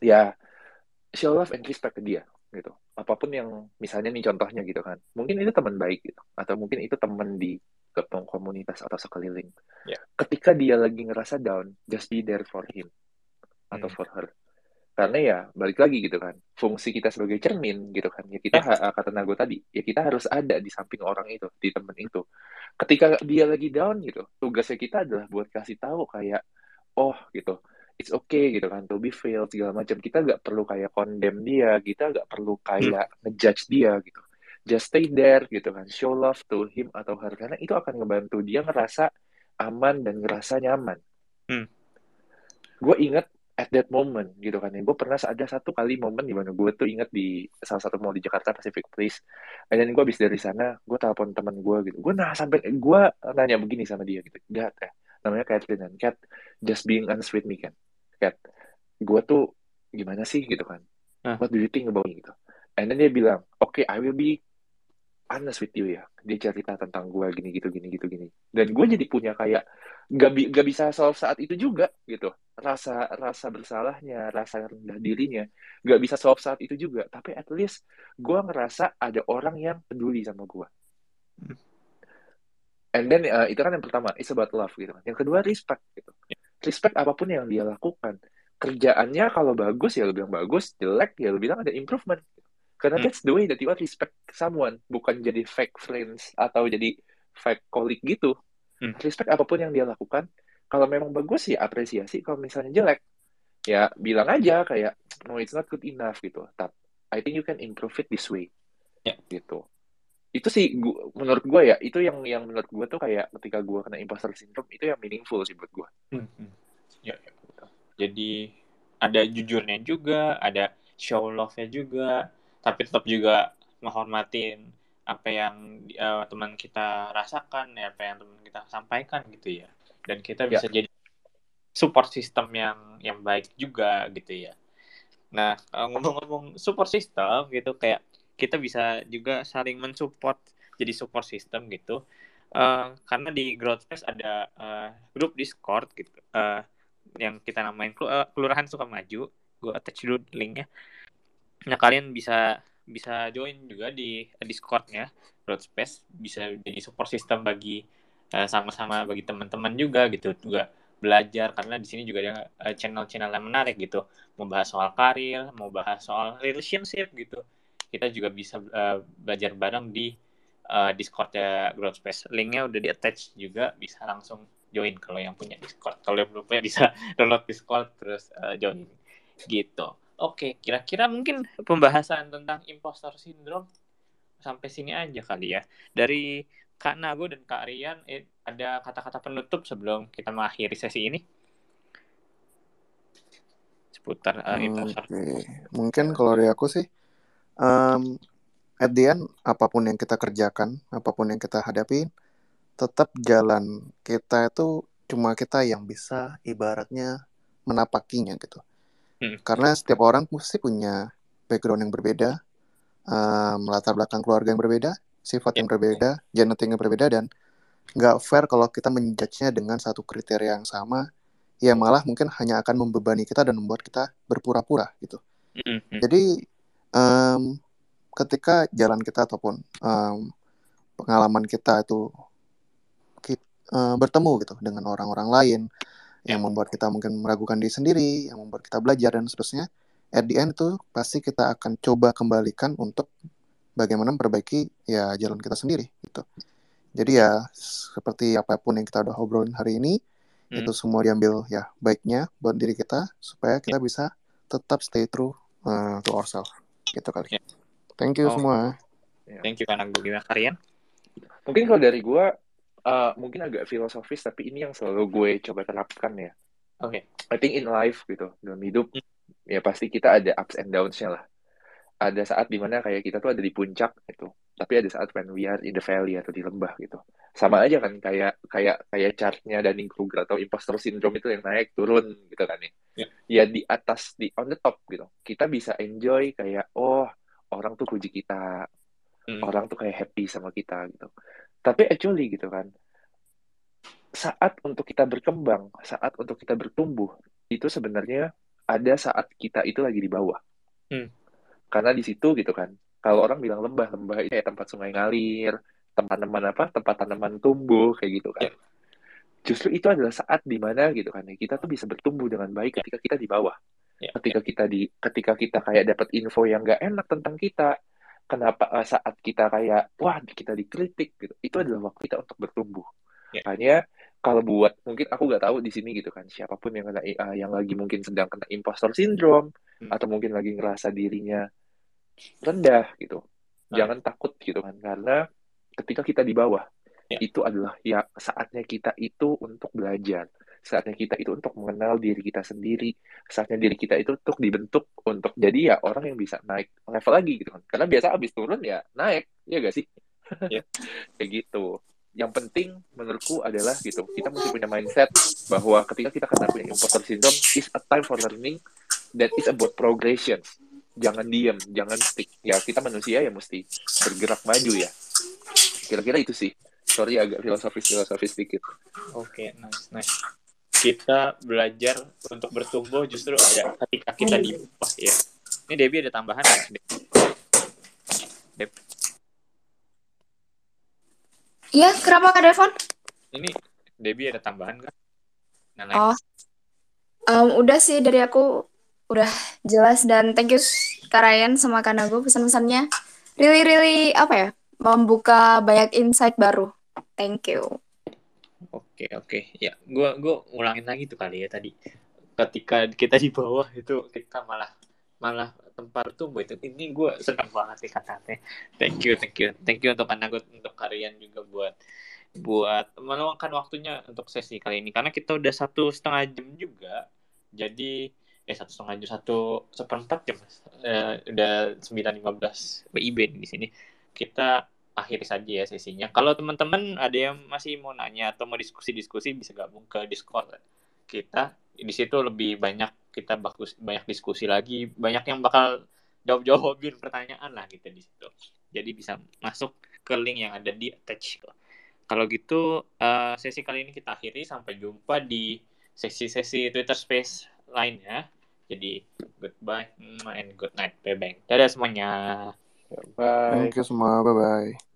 ya show love and respect ke dia gitu apa pun yang misalnya nih contohnya gitu kan mungkin itu teman baik gitu atau mungkin itu teman di ketemu komunitas atau sekeliling Ya. ketika dia lagi ngerasa down just be there for him atau Hmm. for her karena ya balik lagi gitu kan. Fungsi kita sebagai cermin gitu kan. Ya kita ha- kata Nago tadi ya kita harus ada di samping orang itu di temen itu. Ketika dia lagi down gitu tugasnya kita adalah buat kasih tahu kayak oh gitu. It's okay gitu kan to be failed segala macam. Kita nggak perlu kayak condemn dia kita nggak perlu kayak ngejudge dia gitu. Just stay there gitu kan. Show love to him atau her. Karena itu akan ngebantu dia ngerasa aman dan ngerasa nyaman. Hmm. gue inget at that moment gitu kan. Ya gue pernah ada satu kali momen di mana gue tuh inget di salah satu mall di Jakarta Pacific Place. And then gue habis dari sana gue telepon teman gue gitu. Gue nah sampai gue nanya begini sama dia gitu Gat ya namanya Catherine dan Cat just being honest with me kan Cat gue tuh gimana sih? Gitu kan. Hah? what do you think about me? Gitu. And then dia bilang oke okay, I will be honest with you ya. Dia cerita tentang gue gini gitu gini gitu gini. Dan gue jadi punya kayak gak, bi- gak bisa solve saat itu juga gitu. Rasa rasa bersalahnya rasa rendah dirinya gak bisa solve saat itu juga. Tapi at least gue ngerasa ada orang yang peduli sama gue and then uh, itu kan yang pertama it's about love gitu kan. Yang kedua respect gitu. Respect apa pun yang dia lakukan. Kerjaannya kalau bagus ya lu bilang bagus. Jelek ya lu bilang ada improvement karena Hmm. that's the way that you are respect someone bukan jadi fake friends atau jadi fake colleague gitu Hmm. respect apa pun yang dia lakukan kalau memang bagus ya apresiasi kalau misalnya jelek ya bilang aja kayak no it's not good enough gitu tapi I think you can improve it this way Ya. gitu itu sih gua, menurut gue ya itu yang yang menurut gue tuh kayak ketika gue kena imposter syndrome itu yang meaningful sih buat gue Hmm, hmm. Ya, ya. Jadi ada jujurnya juga, ada show love-nya juga, tapi tetap juga menghormatin apa yang eh, teman kita rasakan, ya, apa yang teman kita sampaikan gitu ya. Dan kita Ya. bisa jadi support system yang yang baik juga gitu ya. Nah, ngomong-ngomong support system gitu kayak kita bisa juga saling mensupport jadi support system gitu. Uh, karena di Growth Space ada uh, grup Discord gitu uh, yang kita namain Kelurahan Suka Maju. Gue attach dulu linknya. Nah kalian bisa bisa join juga di Discordnya Growth Space bisa jadi support system bagi sama-sama uh, bagi teman-teman juga gitu. Juga belajar karena di sini juga ada eh, channel-channel yang menarik gitu. Mau bahas soal karir mau bahas soal relationship gitu. Kita juga bisa uh, belajar bareng di uh, Discordnya Growth Space linknya udah di attach juga bisa langsung join kalau yang punya Discord. Kalau yang belum punya bisa download Discord terus uh, join. Gitu oke kira-kira mungkin pembahasan tentang imposter syndrome sampai sini aja kali ya dari Kak Nago dan Kak Rian eh, ada kata-kata penutup sebelum kita mengakhiri sesi ini? Seputar uh, okay. Mungkin kalau dari aku sih, um, at the end, apa pun yang kita kerjakan, apa pun yang kita hadapi, tetap jalan kita itu cuma kita yang bisa ibaratnya menapakinya gitu. Hmm. Karena setiap orang mesti punya background yang berbeda, um, latar belakang keluarga yang berbeda, sifat yang berbeda, genetik yang berbeda dan nggak fair kalau kita menjudge-nya dengan satu kriteria yang sama, ya malah mungkin hanya akan membebani kita dan membuat kita berpura-pura gitu. Mm-hmm. Jadi um, ketika jalan kita ataupun um, pengalaman kita itu kita, uh, bertemu gitu dengan orang-orang lain yang membuat kita mungkin meragukan diri sendiri, yang membuat kita belajar dan seterusnya, at the end itu pasti kita akan coba kembalikan untuk bagaimana memperbaiki ya jalan kita sendiri gitu. Jadi ya seperti apa pun yang kita udah obrolin hari ini hmm. itu semua diambil ya baiknya buat diri kita supaya kita bisa tetap stay true uh, to ourselves gitu kali. Yeah. Thank you oh. semua. Thank you karena gue gimana kalian? Mungkin kalau dari gue uh, mungkin agak filosofis tapi ini yang selalu gue coba terapkan ya. Oke. Okay. I think in life gitu dalam hidup hmm. ya pasti kita ada ups and downs-nya lah ada saat di mana kayak kita tuh ada di puncak gitu tapi ada saat when we are in the valley atau di lembah gitu sama aja kan kayak kayak kayak chartnya Dunning Kruger atau imposter syndrome itu yang naik turun gitu kan ya yeah. ya di atas di on the top gitu kita bisa enjoy kayak oh orang tuh puji kita mm. orang tuh kayak happy sama kita gitu tapi actually gitu kan saat untuk kita berkembang saat untuk kita bertumbuh itu sebenarnya ada saat kita itu lagi di bawah. Mm karena di situ gitu kan kalau orang bilang lembah lembah itu kayak tempat sungai ngalir tempat tanaman apa tempat tanaman tumbuh kayak gitu kan. Yeah. justru itu adalah saat di mana gitu kan kita tuh bisa bertumbuh dengan baik ketika kita di bawah. Yeah. ketika kita di ketika kita kayak dapat info yang gak enak tentang kita kenapa uh, saat kita kayak wah kita dikritik gitu itu adalah waktu kita untuk bertumbuh yeah. makanya kalau buat mungkin aku nggak tahu di sini gitu kan siapa pun yang kena uh, yang lagi mungkin sedang kena impostor syndrome hmm. atau mungkin lagi ngerasa dirinya rendah gitu. Nah. Jangan takut gitu kan karena ketika kita di bawah ya. itu adalah ya saatnya kita itu untuk belajar. Saatnya kita itu untuk mengenal diri kita sendiri. Saatnya diri kita itu untuk dibentuk untuk jadi ya orang yang bisa naik level lagi gitu kan. Karena biasa abis turun ya naik, ya gak sih? Ya. Kayak gitu. Yang penting menurutku adalah gitu, kita mesti punya mindset bahwa ketika kita kena punya imposter syndrome is a time for learning that is about progression jangan diem, jangan stick. Ya kita manusia ya mesti bergerak maju ya. Kira-kira itu sih. Sorry agak filosofis-filosofis sedikit. Oke, okay, nice, nice. Kita belajar untuk bertumbuh justru ada ketika kita di bawah ya. Ini Debbie ada tambahan ya? Deb. Iya, kenapa Kak Devon? Ini Debbie ada tambahan kan? Nah, oh, um, udah sih dari aku udah jelas dan thank you Karayan sama Kanago pesan-pesannya really really apa ya membuka banyak insight baru thank you oke oke. Ya gua gua ulangin lagi tuh kali ya tadi. Ketika kita di bawah itu kita malah malah tempat tumbuh itu. Ini gue senang banget nih katanya. Thank you thank you. Thank you untuk Kanago untuk kalian juga buat buat meluangkan waktunya untuk sesi kali ini. Karena kita udah satu setengah jam juga. Jadi eh satu setengah jam satu seperempat jam eh, udah sembilan lima belas WIB di sini. Kita akhiri saja ya sesinya. Kalau teman-teman ada yang masih mau nanya atau mau diskusi-diskusi bisa gabung ke Discord. Kita di situ lebih banyak kita bagus banyak diskusi lagi. Banyak yang bakal jawab jawabin pertanyaan lah gitu di situ. Jadi bisa masuk ke link yang ada di attach. Kalau gitu uh, sesi kali ini kita akhiri. Sampai jumpa di sesi-sesi Twitter Space lainnya. Jadi goodbye and good night. Bye bye dadah semuanya Bye. Thank you. Bye bye.